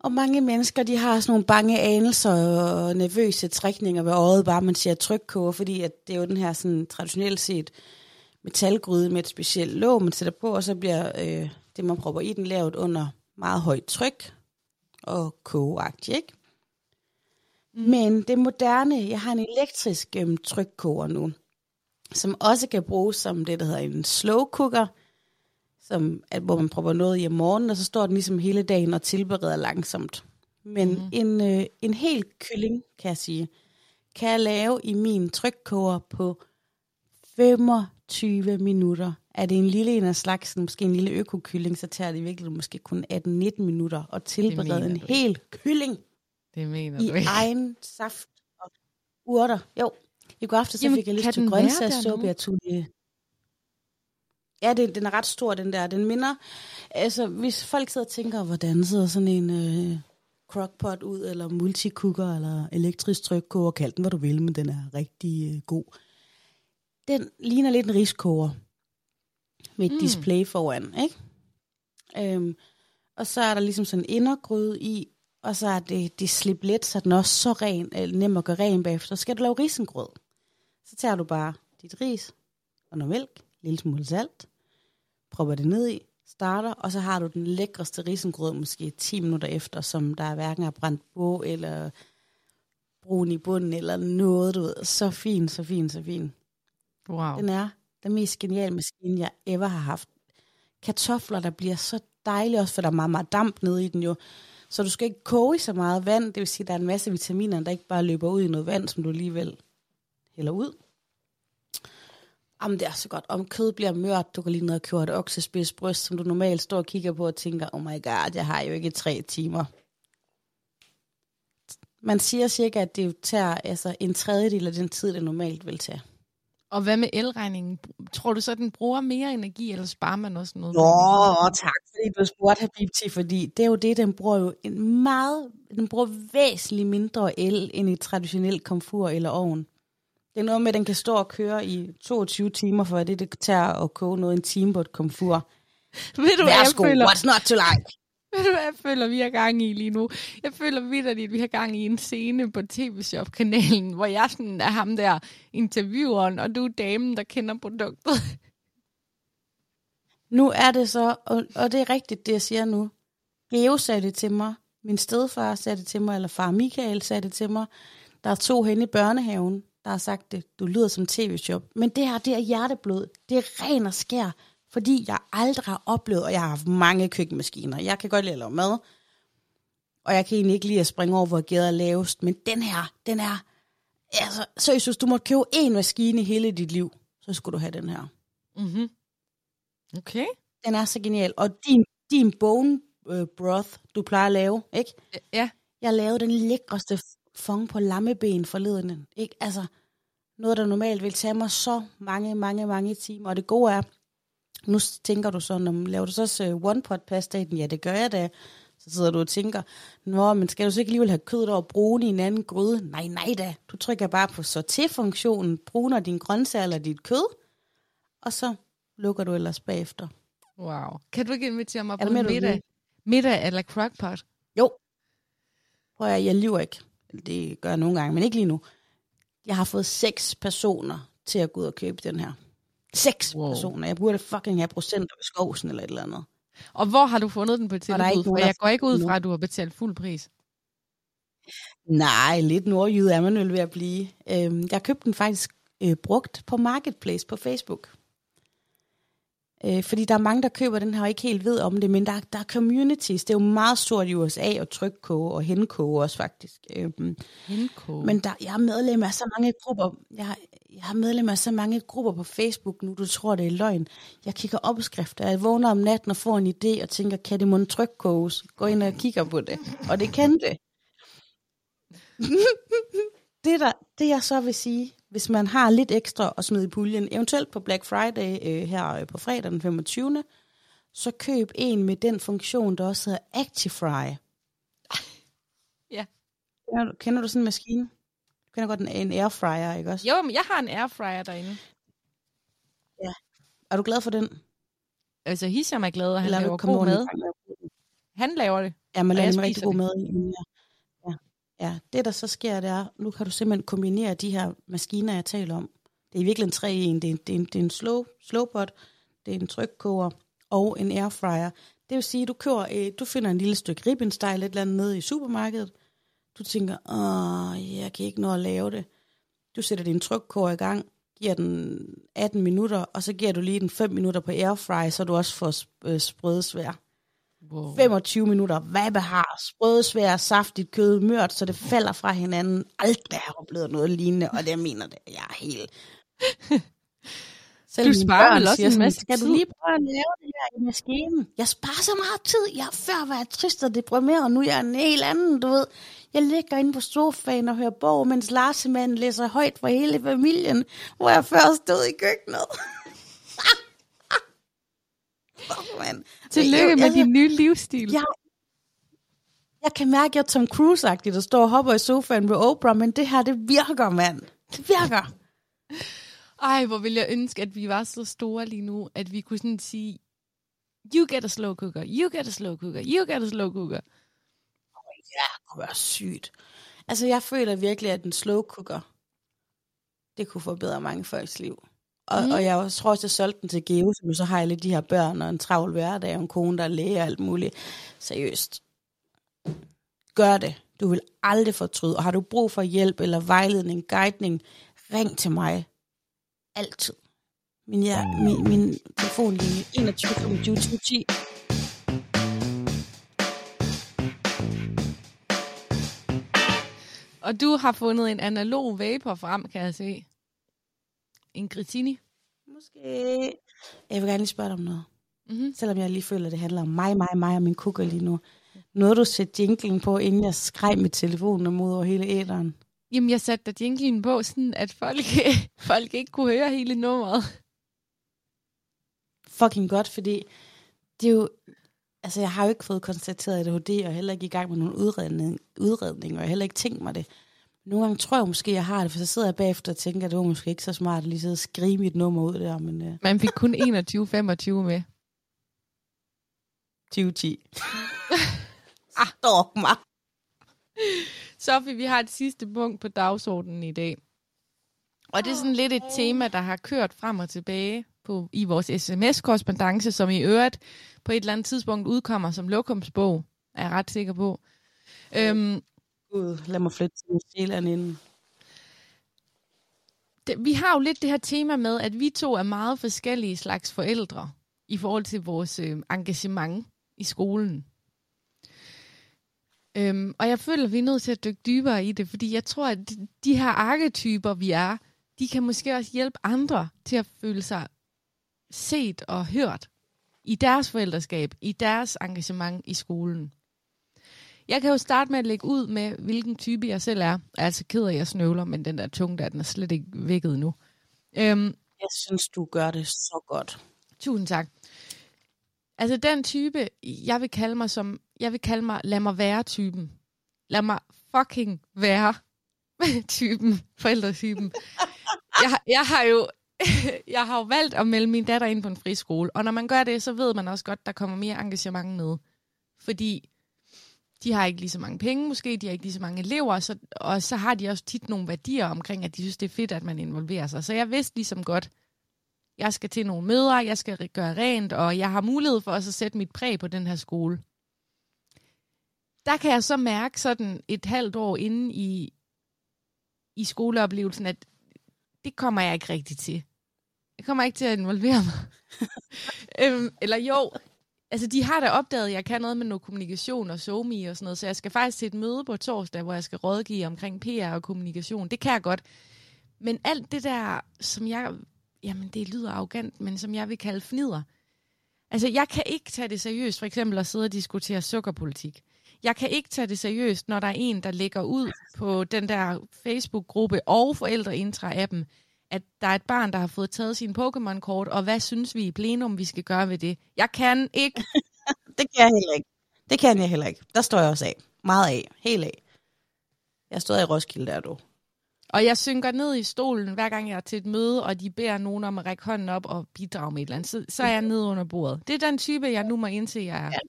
Og mange mennesker, de har sådan nogle bange anelser og nervøse trækninger ved øjet, bare man siger trykkoger, fordi at det er jo den her sådan traditionelt set metalgryde med et specielt låg, man sætter på, og så bliver øh, det, man propper i den, lavet under meget højt tryk og kogeagtigt, ikke? Mm. Men det moderne, jeg har en elektrisk øhm, trykkoger nu, som også kan bruges som det, der hedder en slow cooker, som, at, hvor man propper noget i om morgenen, og så står den ligesom hele dagen og tilbereder langsomt. Men mm. en, øh, en hel kylling, kan jeg sige, kan jeg lave i min trykkoger på 25 minutter. Er det en lille en af slagsen, måske en lille økokylling, så tager det virkelig måske kun 18-19 minutter at tilberede en hel kylling Det mener i du ikke. egen saft og urter. Jo, i går aftes så Jamen, fik jeg lyst til grøntsagssuppe. Jeg tog lige... Ja, det, den er ret stor, den der. Den minder... Altså, hvis folk sidder og tænker, hvordan sidder sådan en øh, crockpot ud, eller multicooker, eller elektrisk trykkoger, kald den, hvad du vil, men den er rigtig øh, god. Den ligner lidt en riskoger med et Mm. display foran, ikke? Øhm, og så er der ligesom sådan en indergryde i, og så er det, det slip let, så den er også så ren, eller nem at gøre ren bagefter. Så skal du lave risengrød. Så tager du bare dit ris og noget mælk, en lille smule salt, propper det ned i, starter, og så har du den lækreste risengrød måske 10 minutter efter, som der hverken er brændt på, eller brun i bunden, eller noget, du ved. Så fin, så fin, så fin. Wow. Den er den mest geniale maskine, jeg ever har haft. Kartofler, der bliver så dejlige, også for der er meget, meget damp nede i den jo. Så du skal ikke koge i så meget vand, det vil sige, at der er en masse vitaminer, der ikke bare løber ud i noget vand, som du alligevel hælder ud. Jamen, det er så godt. Om kød bliver mørt, du kan lige ned og købe et oksespids bryst, som du normalt står og kigger på og tænker, oh my god, jeg har jo ikke tre timer. Man siger cirka, at det jo tager altså, en tredjedel af den tid, det normalt vil tage. Og hvad med elregningen? Tror du så, den bruger mere energi, eller sparer man også noget? Nå, tak fordi du spurgte, Habibti, fordi det er jo det, den bruger jo en meget, den bruger væsentligt mindre el end et traditionelt komfur eller ovn. Det er noget med, at den kan stå og køre i 22 timer, for det, det tager at koge noget en time på et komfur. Ved du, hvad jeg Værsgo, føler? what's not to like? Ved du, hvad jeg føler, vi har gang i lige nu? Jeg føler vidderligt, at vi har gang i en scene på TV-shop-kanalen, hvor jeg sådan er ham der intervieweren, og du er damen, der kender produktet. Nu er det så, og, og det er rigtigt, det jeg siger nu. Geo sagde det til mig, min stedfar sagde det til mig, eller far Michael sagde det til mig. Der er to henne i børnehaven, der har sagt det. Du lyder som tv-shop. Men det her, det er hjerteblod. Det er ren og skær, fordi jeg aldrig har oplevet, og jeg har haft mange køkkenmaskiner. Jeg kan godt lide at lave mad, og jeg kan egentlig ikke lide at springe over, hvor gæder er lavest. Men den her, den er, altså, seriøst, hvis du måtte købe én maskine i hele dit liv, så skulle du have den her. Mm-hmm. Okay. Den er så genial. Og din, din bone øh, broth, du plejer at lave, ikke? Ja. Jeg lavede den lækreste fong på lammeben forleden. Ikke? Altså, noget, der normalt vil tage mig så mange, mange, mange timer. Og det gode er, nu tænker du så, når laver du så også øh, one pot pasta i den? Ja, det gør jeg da. Så sidder du og tænker, nå, men skal du så ikke alligevel have kødet over brune i en anden gryde? Nej, nej da. Du trykker bare på sorter-funktionen, bruner din grøntsager eller dit kød, og så lukker du ellers bagefter. Wow. Kan du ikke invitere mig på du middag? Middag eller crockpot? Jo. Prøv at jeg lyver ikke. Det gør jeg nogle gange, men ikke lige nu. Jeg har fået seks personer til at gå ud og købe den her. Seks Wow. personer. Jeg burde fucking have procenter ved skovsen eller et eller andet. Og hvor har du fundet den på tilbud? For jeg går ikke ud fra, at du har betalt fuld pris. Nej, lidt nordjyde er man vel ved at blive. Øhm, jeg købte den faktisk øh, brugt på Marketplace på Facebook. Øh, fordi der er mange, der køber den her og ikke helt ved om det, men der, der er communities. Det er jo meget stort i USA at trykkoge og henkoge også faktisk. Øhm, Henkoge. men der, jeg er medlem af så mange grupper. Jeg, jeg har medlem af så mange grupper på Facebook nu, du tror, det er løgn. Jeg kigger opskrifter. Jeg vågner om natten og får en idé og tænker, kan det måtte trykkoges? Gå ind og kigger på det. Og det kan det. *laughs* det, der, det jeg så vil sige, hvis man har lidt ekstra at smide i puljen, eventuelt på Black Friday øh, her øh, på fredag den 25., så køb en med den funktion, der også hedder Actifry. Ja. Kender du, kender du sådan en maskine? Du kender godt en, en airfryer, ikke også? Jo, men jeg har en airfryer derinde. Er du glad for den? Altså, Hisham er glad, og han Eller er laver god mad. Han laver det. Ja, man laver en rigtig god mad i. Ja ja. det der så sker, det er, nu kan du simpelthen kombinere de her maskiner, jeg taler om. Det er i virkeligheden tre i en. Det er en, det er en, det er en slow, slowpot, det er en trykkoger og en airfryer. Det vil sige, du kører, øh, du finder en lille stykke ribbensteg et eller andet nede i supermarkedet. Du tænker, åh, jeg kan ikke nå at lave det. Du sætter din trykkoger i gang, giver den 18 minutter, og så giver du lige den 5 minutter på airfry, så du også får sp- øh, svær. Wow. 25 minutter, hvad har sprødesvær, saftigt kød, mørt, så det falder fra hinanden. Aldrig har jeg oplevet noget lignende, og det mener det. Jeg er helt... Selv Du sparer børn vel også en masse Skal du tid?" lige prøve at lave det her i maskinen? Jeg sparer så meget tid. Jeg før var jeg trist og deprimeret, og nu er jeg en helt anden, du ved. Jeg ligger inde på sofaen og hører bog, mens Larsemann læser højt for hele familien, hvor jeg før stod i køkkenet. *laughs* oh, man. Tillykke Jeg- med jeg- din nye livsstil. jeg, jeg kan mærke, at jeg er Tom Cruise-agtig, der står og hopper i sofaen med Oprah, men det her, det virker, mand. Det virker. Ej, hvor ville jeg ønske, at vi var så store lige nu, at vi kunne sådan sige, you get a slow cooker, you get a slow cooker, you get a slow cooker. Ja, det kunne være sygt. Altså, jeg føler virkelig, at en slow cooker, det kunne forbedre mange folks liv. Og, Mm. mm. og jeg tror også, jeg solgte den til Geo, så så har jeg lidt de her børn og en travl hverdag, og en kone, der er læge og alt muligt. Seriøst. Gør det. Du vil aldrig fortryde. Og har du brug for hjælp eller vejledning, guidning, ring til mig. Altid. Min, ja, min, min telefonlinje 21 25 10. Og du har fundet en analog vapor frem, kan jeg se. En Gritini. Måske. Jeg vil gerne lige spørge dig om noget. Mm-hmm. Selvom jeg lige føler, at det handler om mig, mig, mig og min kukker lige nu. Nåede du sætte jinglen på, inden jeg skreg mit telefon mod over hele æderen? Jamen, jeg satte da jinglen på, sådan at folk, *laughs* folk ikke kunne høre hele nummeret. Fucking godt, fordi det er jo... Altså, jeg har jo ikke fået konstateret ADHD, og heller ikke i gang med nogen udredning, udredning og jeg har heller ikke tænkt mig det. Nogle gange tror jeg måske, jeg har det, for så sidder jeg bagefter og tænker, at det var måske ikke så smart at lige sidde og skrive mit nummer ud der, men uh, Man fik kun 21-25 med. 2010. *laughs* ah, dog mig. Sofie, vi har et sidste punkt på dagsordenen i dag. Og det er sådan lidt et tema, der har kørt frem og tilbage på, i vores sms-korrespondence, som i øvrigt på et eller andet tidspunkt udkommer som lokumsbog, er jeg ret sikker på. Øhm, Gud, lad mig flytte til New Zealand inden. det, vi har jo lidt det her tema med, at vi to er meget forskellige slags forældre i forhold til vores øh, engagement i skolen. Øhm, og jeg føler, at vi er nødt til at dykke dybere i det, fordi jeg tror, at de, de her arketyper, vi er, de kan måske også hjælpe andre til at føle sig set og hørt i deres forældreskab, i deres engagement i skolen. Jeg kan jo starte med at lægge ud med, hvilken type jeg selv er. Jeg er altså ked af, at jeg snøvler, men den der tunge der, den er slet ikke vækket nu. Øhm, Jeg synes, du gør det så godt. Tusind tak. Altså den type, jeg vil kalde mig som, jeg vil kalde mig, lad mig være typen. Lad mig fucking være *laughs* typen, forældretypen. Jeg, jeg har jo, *laughs* jeg har jo valgt at melde min datter ind på en friskole, og når man gør det, så ved man også godt, der kommer mere engagement med. Fordi de har ikke lige så mange penge, måske, de har ikke lige så mange elever, så, og så har de også tit nogle værdier omkring, at de synes, det er fedt, at man involverer sig. Så jeg vidste ligesom godt, jeg skal til nogle møder, jeg skal gøre rent, og jeg har mulighed for også at sætte mit præg på den her skole. Der kan jeg så mærke sådan et halvt år inde i, i skoleoplevelsen, at det kommer jeg ikke rigtig til. Jeg kommer ikke til at involvere mig. *laughs* øhm, eller jo, altså de har da opdaget, at jeg kan noget med noget kommunikation og somi og sådan noget, så jeg skal faktisk til et møde på torsdag, hvor jeg skal rådgive omkring PR og kommunikation. Det kan jeg godt. Men alt det der, som jeg, jamen det lyder arrogant, men som jeg vil kalde fnider. Altså jeg kan ikke tage det seriøst, for eksempel at sidde og diskutere sukkerpolitik. Jeg kan ikke tage det seriøst, når der er en, der lægger ud på den der Facebook-gruppe og forældreintra-appen, at der er et barn, der har fået taget sin Pokémon-kort, og hvad synes vi i plenum, vi skal gøre ved det? Jeg kan ikke. *laughs* det kan jeg heller ikke. Det kan jeg heller ikke. Der står jeg også af. Meget af. Helt af. Jeg stod i Roskilde der, du. Og jeg synker ned i stolen, hver gang jeg er til et møde, og de beder nogen om at række hånden op og bidrage med et eller andet. Så, så er jeg nede under bordet. Det er den type, jeg nu må indse, jeg er. Ja.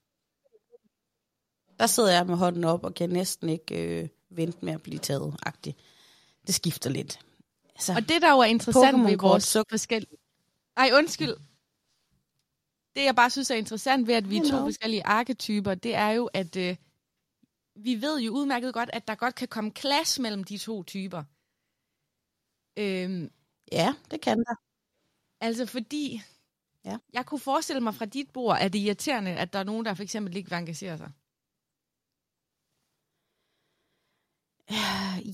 Der sidder jeg med hånden op og kan næsten ikke øh, vente med at blive taget. -agtigt. Det skifter lidt. Altså, og det, der jo er interessant ved vores så... forskellige... Ej, undskyld. Det, jeg bare synes er interessant ved, at vi er to forskellige arketyper, det er jo, at øh, vi ved jo udmærket godt, at der godt kan komme klasse mellem de to typer. Øhm, ja, det kan der. Altså fordi, ja. jeg kunne forestille mig fra dit bord, at det er irriterende, at der er nogen, der for eksempel ikke vil engagere sig.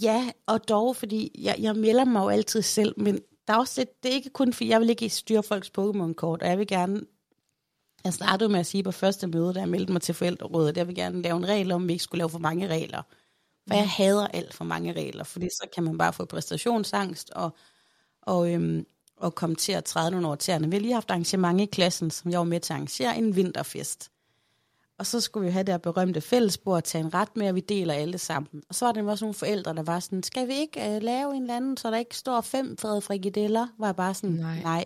Ja, og dog, fordi jeg, jeg melder mig jo altid selv, men der er også lidt, det er ikke kun, fordi jeg vil ikke styre folks Pokémon-kort, og jeg vil gerne, jeg startede med at sige på første møde, da jeg meldte mig til forældrerådet, jeg vil gerne lave en regel om, at vi ikke skulle lave for mange regler. For jeg mm. hader alt for mange regler, fordi så kan man bare få præstationsangst og, og, øhm, og komme til at træde nogle over tæerne. Vi har lige haft arrangement i klassen, som jeg var med til at arrangere, en vinterfest. Og så skulle vi have det her berømte fællesbord og tage en ret med, og vi deler alle sammen. Og så var der også nogle forældre, der var sådan, skal vi ikke uh, lave en eller anden, så der ikke står fem fede frikadeller? Var jeg bare sådan, nej. nej.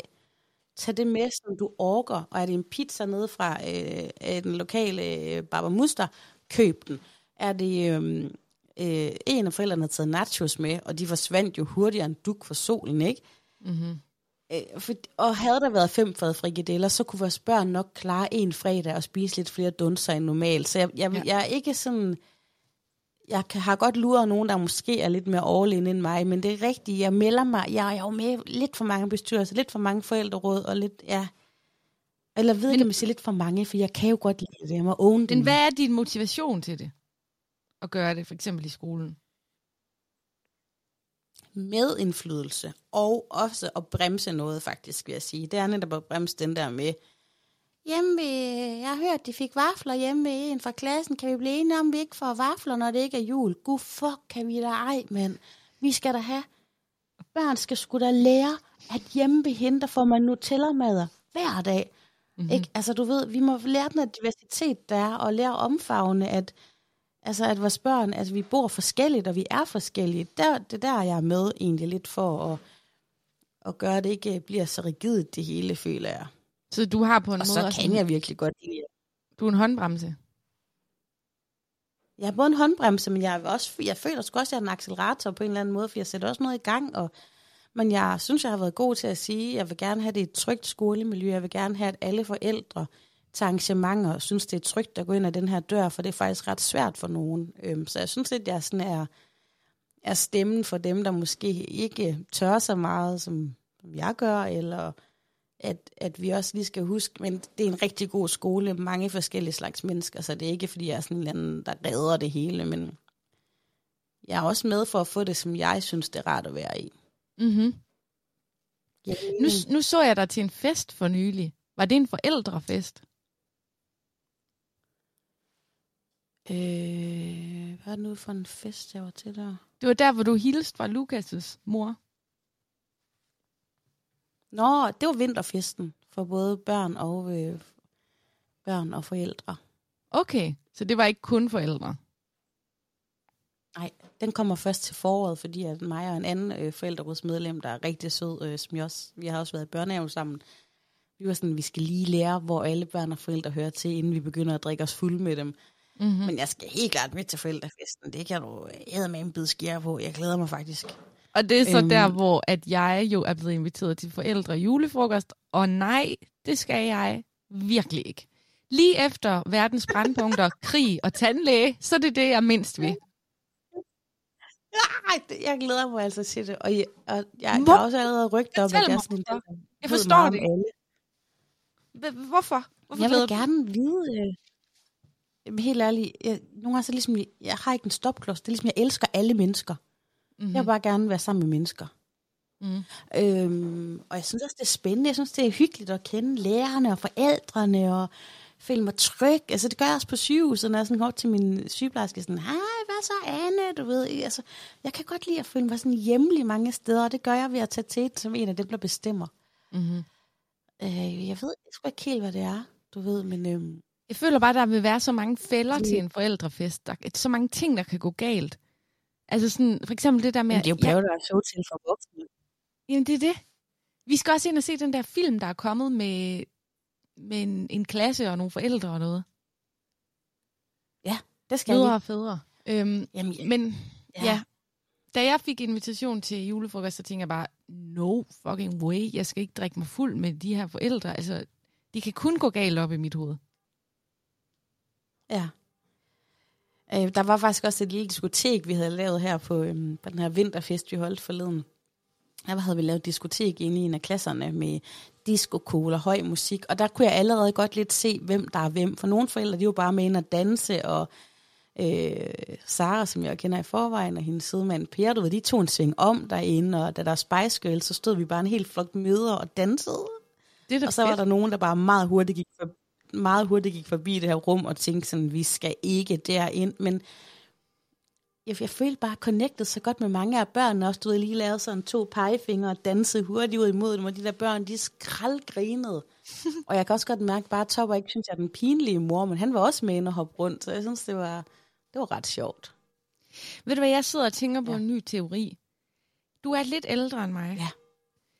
Tag det med, som du orker. Og er det en pizza nede fra øh, den lokale øh, Baba Muster, køb den. Er det øh, øh, en af forældrene har taget nachos med, og de forsvandt jo hurtigere end duk for solen, ikke? Mm-hmm. Øh, for, og havde der været fem fad frikadeller, så kunne vores børn nok klare en fredag og spise lidt flere dunser end normalt. Så jeg, jeg, ja. jeg er ikke sådan... Jeg kan, har godt luret nogen, der måske er lidt mere all end mig, men det er rigtigt, jeg melder mig. Jeg, jeg er jo med lidt for mange bestyrelser, lidt for mange forældreråd, og lidt, ja... Eller ved om jeg siger lidt for mange, for jeg kan jo godt lide det. Jeg må own. Men hvad er din motivation til det? At gøre det, for eksempel i skolen? Medindflydelse, og også at bremse noget faktisk, vil jeg sige. Det er netop at bremse den der med, hjemme ved, jeg har hørt, de fik vafler hjemme ved en fra klassen. Kan vi blive enige om, vi ikke får vafler, når det ikke er jul? Gud, fuck, kan vi da ej, mand. Vi skal da have. Børn skal sgu da lære, at hjemme ved hende, der får man Nutella-mader hver dag. Mm-hmm. Ikke? Altså, du ved, vi må lære den af diversitet, der er, og lære omfavne, at Altså, at vores børn, altså vi bor forskelligt, og vi er forskellige. Der, det der jeg er med egentlig lidt for at, at gøre, at det ikke bliver så rigidt det hele, føler jeg. Så du har på en og måde... Og så kan jeg virkelig godt lide Du er en håndbremse? Jeg er både en håndbremse, men jeg, er også, jeg føler også, at jeg er en accelerator på en eller anden måde, for jeg sætter også noget i gang, og, men jeg synes, jeg har været god til at sige, at jeg vil gerne have det et trygt skolemiljø, jeg vil gerne have, at alle forældre til arrangementer, og synes, det er trygt at gå ind ad den her dør, for det er faktisk ret svært for nogen. Øhm, så jeg synes at jeg sådan er, er stemmen for dem, der måske ikke tør så meget, som, som jeg gør, eller at, at vi også lige skal huske, men det er en rigtig god skole, mange forskellige slags mennesker, så det er ikke, fordi jeg er sådan en anden, der redder det hele, men jeg er også med for at få det, som jeg synes, det er rart at være i. Mm-hmm. Ja. Nu, nu så jeg dig til en fest for nylig. Var det en forældrefest? Øh, hvad er det nu for en fest, jeg var til der? Det var der, hvor du hilste fra Lukas' mor. Nå, det var vinterfesten for både børn og øh, børn og forældre. Okay, så det var ikke kun forældre? Nej, den kommer først til foråret, fordi at mig og en anden øh, forældrerådsmedlem, der er rigtig sød, øh, som jeg også, vi har også været i børnehave sammen, vi var sådan, vi skal lige lære, hvor alle børn og forældre hører til, inden vi begynder at drikke os fuld med dem. Mm-hmm. Men jeg skal helt klart med til forældrefesten. Det kan du æde med en bid skære på. Jeg glæder mig faktisk. Og det er så øhm, der, hvor at jeg jo er blevet inviteret til forældre julefrokost. Og nej, det skal jeg virkelig ikke. Lige efter verdens brandpunkter, *laughs* krig og tandlæge, så er det det, jeg mindst vil. Nej, jeg glæder mig altså til det. Og jeg, og jeg, jeg har også allerede rygter om, at jeg sådan en Jeg forstår det. alle. Hvorfor? Hvorfor Jeg vil gerne vide... Jamen, helt ærligt, jeg, nogle gange så ligesom, jeg har ikke en stopklods. Det er ligesom, jeg elsker alle mennesker. Mm-hmm. Jeg vil bare gerne være sammen med mennesker. Mhm. Øhm, og jeg synes også, det er spændende. Jeg synes, det er hyggeligt at kende lærerne og forældrene og føle mig tryg. Altså, det gør jeg også på sygehuset, når jeg sådan går til min sygeplejerske. Sådan, hej, hvad så, Anne? Du ved, altså, jeg kan godt lide at føle mig sådan hjemmelig mange steder, og det gør jeg ved at tage til som en af dem, der bestemmer. Mm-hmm. Øh, jeg ved sgu ikke helt, hvad det er, du ved, men... Øhm, Jeg føler bare, der vil være så mange fælder Mm. til en forældrefest. Der er så mange ting, der kan gå galt. Altså sådan, for eksempel det der med... men det er jo ja, bjerget, der er show til for voksne. jamen, det er det. Vi skal også ind og se den der film, der er kommet med, med en, en klasse og nogle forældre og noget. Det skal Mødre og fædre. Øhm, Jamen, jeg, men ja. ja. ja, da jeg fik invitation til julefrokost, så tænkte jeg bare, no fucking way, jeg skal ikke drikke mig fuld med de her forældre. Altså, de kan kun gå galt op i mit hoved. Ja. Øh, der var faktisk også et lille diskotek, vi havde lavet her på, øhm, på den her vinterfest, vi holdt forleden. Der havde vi lavet diskotek inde i en af klasserne med disco, cola, høj musik. Og der kunne jeg allerede godt lidt se, hvem der er hvem. For nogle forældre, de jo bare med ind at danse, og øh, Sara, som jeg kender i forvejen, og hendes sidemand Per, du ved, de tog en sving om derinde, og da der er Spice Girls, så stod vi bare en helt flok møder og dansede. Det er Og så var fedt. der nogen, der bare meget hurtigt gik forbi, meget hurtigt gik forbi det her rum og tænkte sådan, vi skal ikke derind. Men jeg, jeg følte bare connected så godt med mange af børnene også. Du havde lige lavet sådan to pegefingre og dansede hurtigt ud imod dem, og de der børn, de skraldgrinede. *laughs* og jeg kan også godt mærke, bare Topper ikke synes, jeg er den pinlige mor, men han var også med ind og hoppe rundt, så jeg synes, det var, det var ret sjovt. Ved du hvad, jeg sidder og tænker på Ja. ja. en ny teori. Du er lidt ældre end mig. Ja.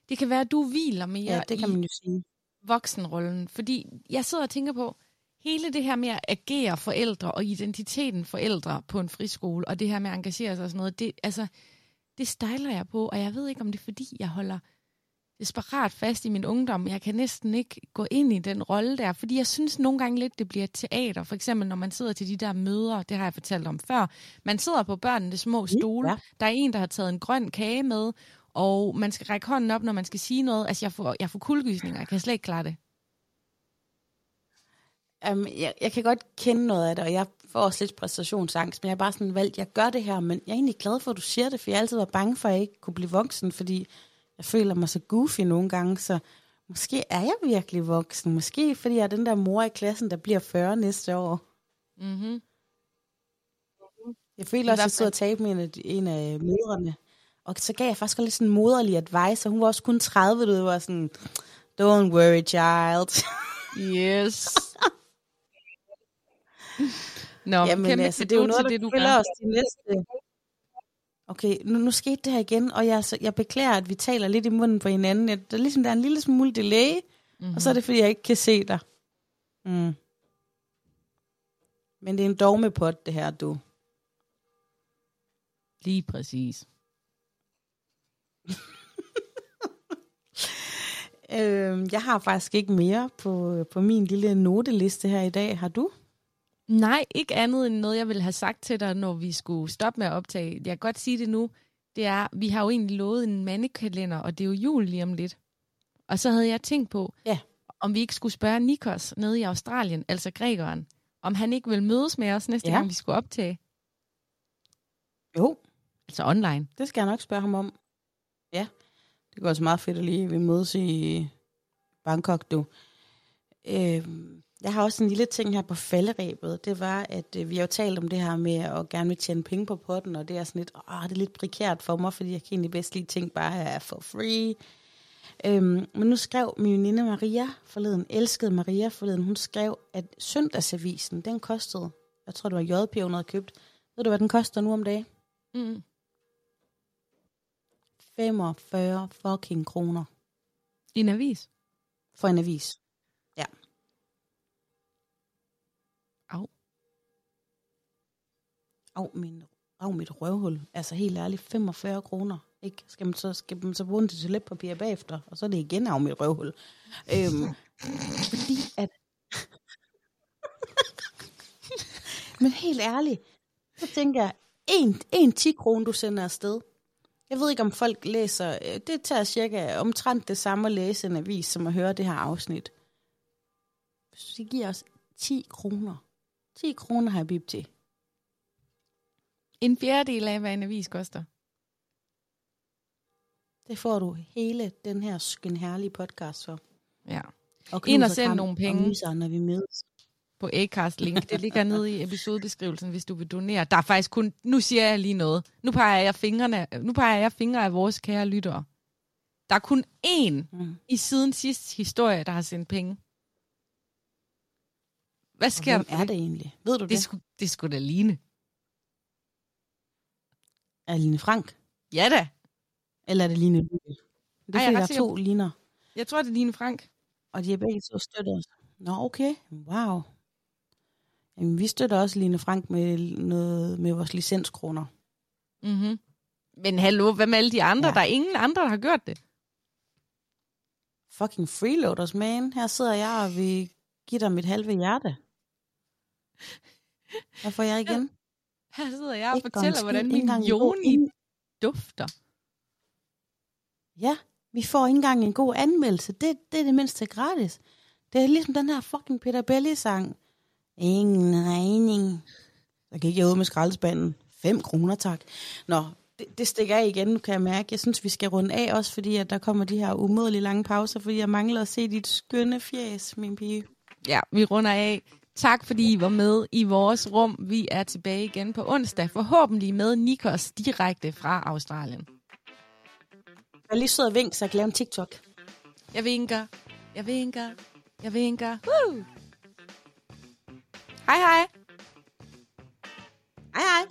Det kan være, at du hviler mere Ja, det kan i man jo sige. Voksenrollen. Fordi jeg sidder og tænker på, hele det her med at agere forældre og identiteten forældre på en friskole, og det her med at engagere sig og sådan noget, det, altså, det stejler jeg på, og jeg ved ikke, om det er fordi, jeg holder desperat fast i min ungdom. Jeg kan næsten ikke gå ind i den rolle der, fordi jeg synes nogle gange lidt, det bliver teater. For eksempel, når man sidder til de der møder, det har jeg fortalt om før. Man sidder på børnenes små stole. ja. Der er en, der har taget en grøn kage med, og man skal række hånden op, når man skal sige noget. Altså, jeg får, jeg får kuldegysninger. Jeg kan slet ikke klare det. Um, jeg, jeg kan godt kende noget af det, og jeg får også lidt præstationsangst, men jeg er bare sådan valgt, jeg gør det her, men jeg er egentlig glad for, at du siger det, for jeg har altid været bange for, at jeg ikke kunne blive voksen, fordi jeg føler mig så goofy nogle gange, så måske er jeg virkelig voksen. Måske fordi jeg er den der mor i klassen, der bliver 40 næste år. Mm-hmm. Jeg føler også, at jeg stod og talte med en af, en af mødrene, og så gav jeg faktisk lidt sådan moderlig advice, og hun var også kun 30, du var sådan, don't worry, child. Yes. *laughs* Nå, Jamen, kæmpe altså, det er jo noget, det, du gør. os de næste... Okay, nu, nu skete det her igen, og jeg, så, jeg beklager, at vi taler lidt i munden på hinanden. Jeg, der, er ligesom, der er en lille smule delay, mm-hmm. og så er det, fordi jeg ikke kan se dig. Mm. Men det er en dogmepot, det her, du. Lige præcis. Øh, jeg har faktisk ikke mere på, på min lille noteliste her i dag. Har du? Nej, ikke andet end noget, jeg ville have sagt til dig, når vi skulle stoppe med at optage. Jeg kan godt sige det nu. Det er, vi har jo egentlig lovet en mandekalender, og det er jo jul lige om lidt. Og så havde jeg tænkt på, Ja. om vi ikke skulle spørge Nikos nede i Australien, altså grækeren, om han ikke vil mødes med os næste Ja. gang, vi skulle optage. Jo, Altså online. det skal jeg nok spørge ham om. Det går også meget fedt at lige vi mødes i Bangkok, du. Øh, jeg har også en lille ting her på falderæbet. Det var, at øh, vi har jo talt om det her med at gerne vil tjene penge på potten, og det er sådan lidt, åh, det er lidt prekært for mig, fordi jeg kan egentlig bedst lige ting bare er for free. Øhm, men nu skrev min veninde Maria forleden, elskede Maria forleden, hun skrev, at søndagsavisen, den kostede, jeg tror det var JP, hun havde købt. Ved du, hvad den koster nu om dagen? Mm. 45 fucking kroner I en avis. for en avis. Ja. Au. Au, min, au mit røvhul. Altså helt ærligt, 45 kroner. Ikke? Skal man så, skal man så bruge den til toiletpapir bagefter? Og så er det igen af mit røvhul. øhm, *laughs* fordi at... Men helt ærligt, så tænker jeg, en, en 10 kroner, du sender afsted. Jeg ved ikke, om folk læser... øh, Det tager cirka omtrent det samme at læse en avis, som at høre det her afsnit. Hvis de giver os 10 kroner. 10 kroner har jeg bib til. En fjerdedel af, hvad en avis koster. Det får du hele den her skøn herlige podcast for. Ja. Og Ind og send nogle penge. Og myser, når vi mødes. På Acast link. Det ligger nede i episodebeskrivelsen, hvis du vil donere. Der er faktisk kun... Nu siger jeg lige noget. Nu peger jeg fingrene, nu peger jeg fingre af vores kære lyttere. Der er kun én Mm. i siden sidste historie, der har sendt penge. Hvad Og sker der? er det egentlig? Ved du det? Det skulle, det skulle da ligne. Er Line Frank? Ja da. Eller er det Line Lykke? Det Ej, jeg er to liner, Jeg tror, det er Line Frank. og de er begge to støtter os. Nå, okay. Wow. Jamen, vi støtter også Line Frank med, noget, med vores licenskroner. Mm-hmm. Men hallo, hvad med alle de andre? Ja. Der er ingen andre, der har gjort det. Fucking freeloaders, man. Her sidder jeg og vil give dig mit halve hjerte. Hvad får jeg igen? Her sidder jeg og Ikke fortæller, hvordan min joni dufter. Ja, vi får ikke engang en god anmeldelse. Det, det er det mindste gratis. Det er ligesom den her fucking Peter Belli-sang. Ingen regning. Der gik jeg ud med skraldespanden. 5 kroner, tak. Nå, det, det stikker af igen, nu kan jeg mærke. Jeg synes, vi skal runde af også, fordi at der kommer de her umådelige lange pauser, fordi jeg mangler at se dit skønne fjes, min pige. Ja, vi runder af. Tak fordi I var med i vores rum. Vi er tilbage igen på onsdag, forhåbentlig med Nikos direkte fra Australien. Jeg lige sød og vink, så jeg kan lave en TikTok. Jeg vinker, jeg vinker, jeg vinker. Woo! Hej hej. Hej hej.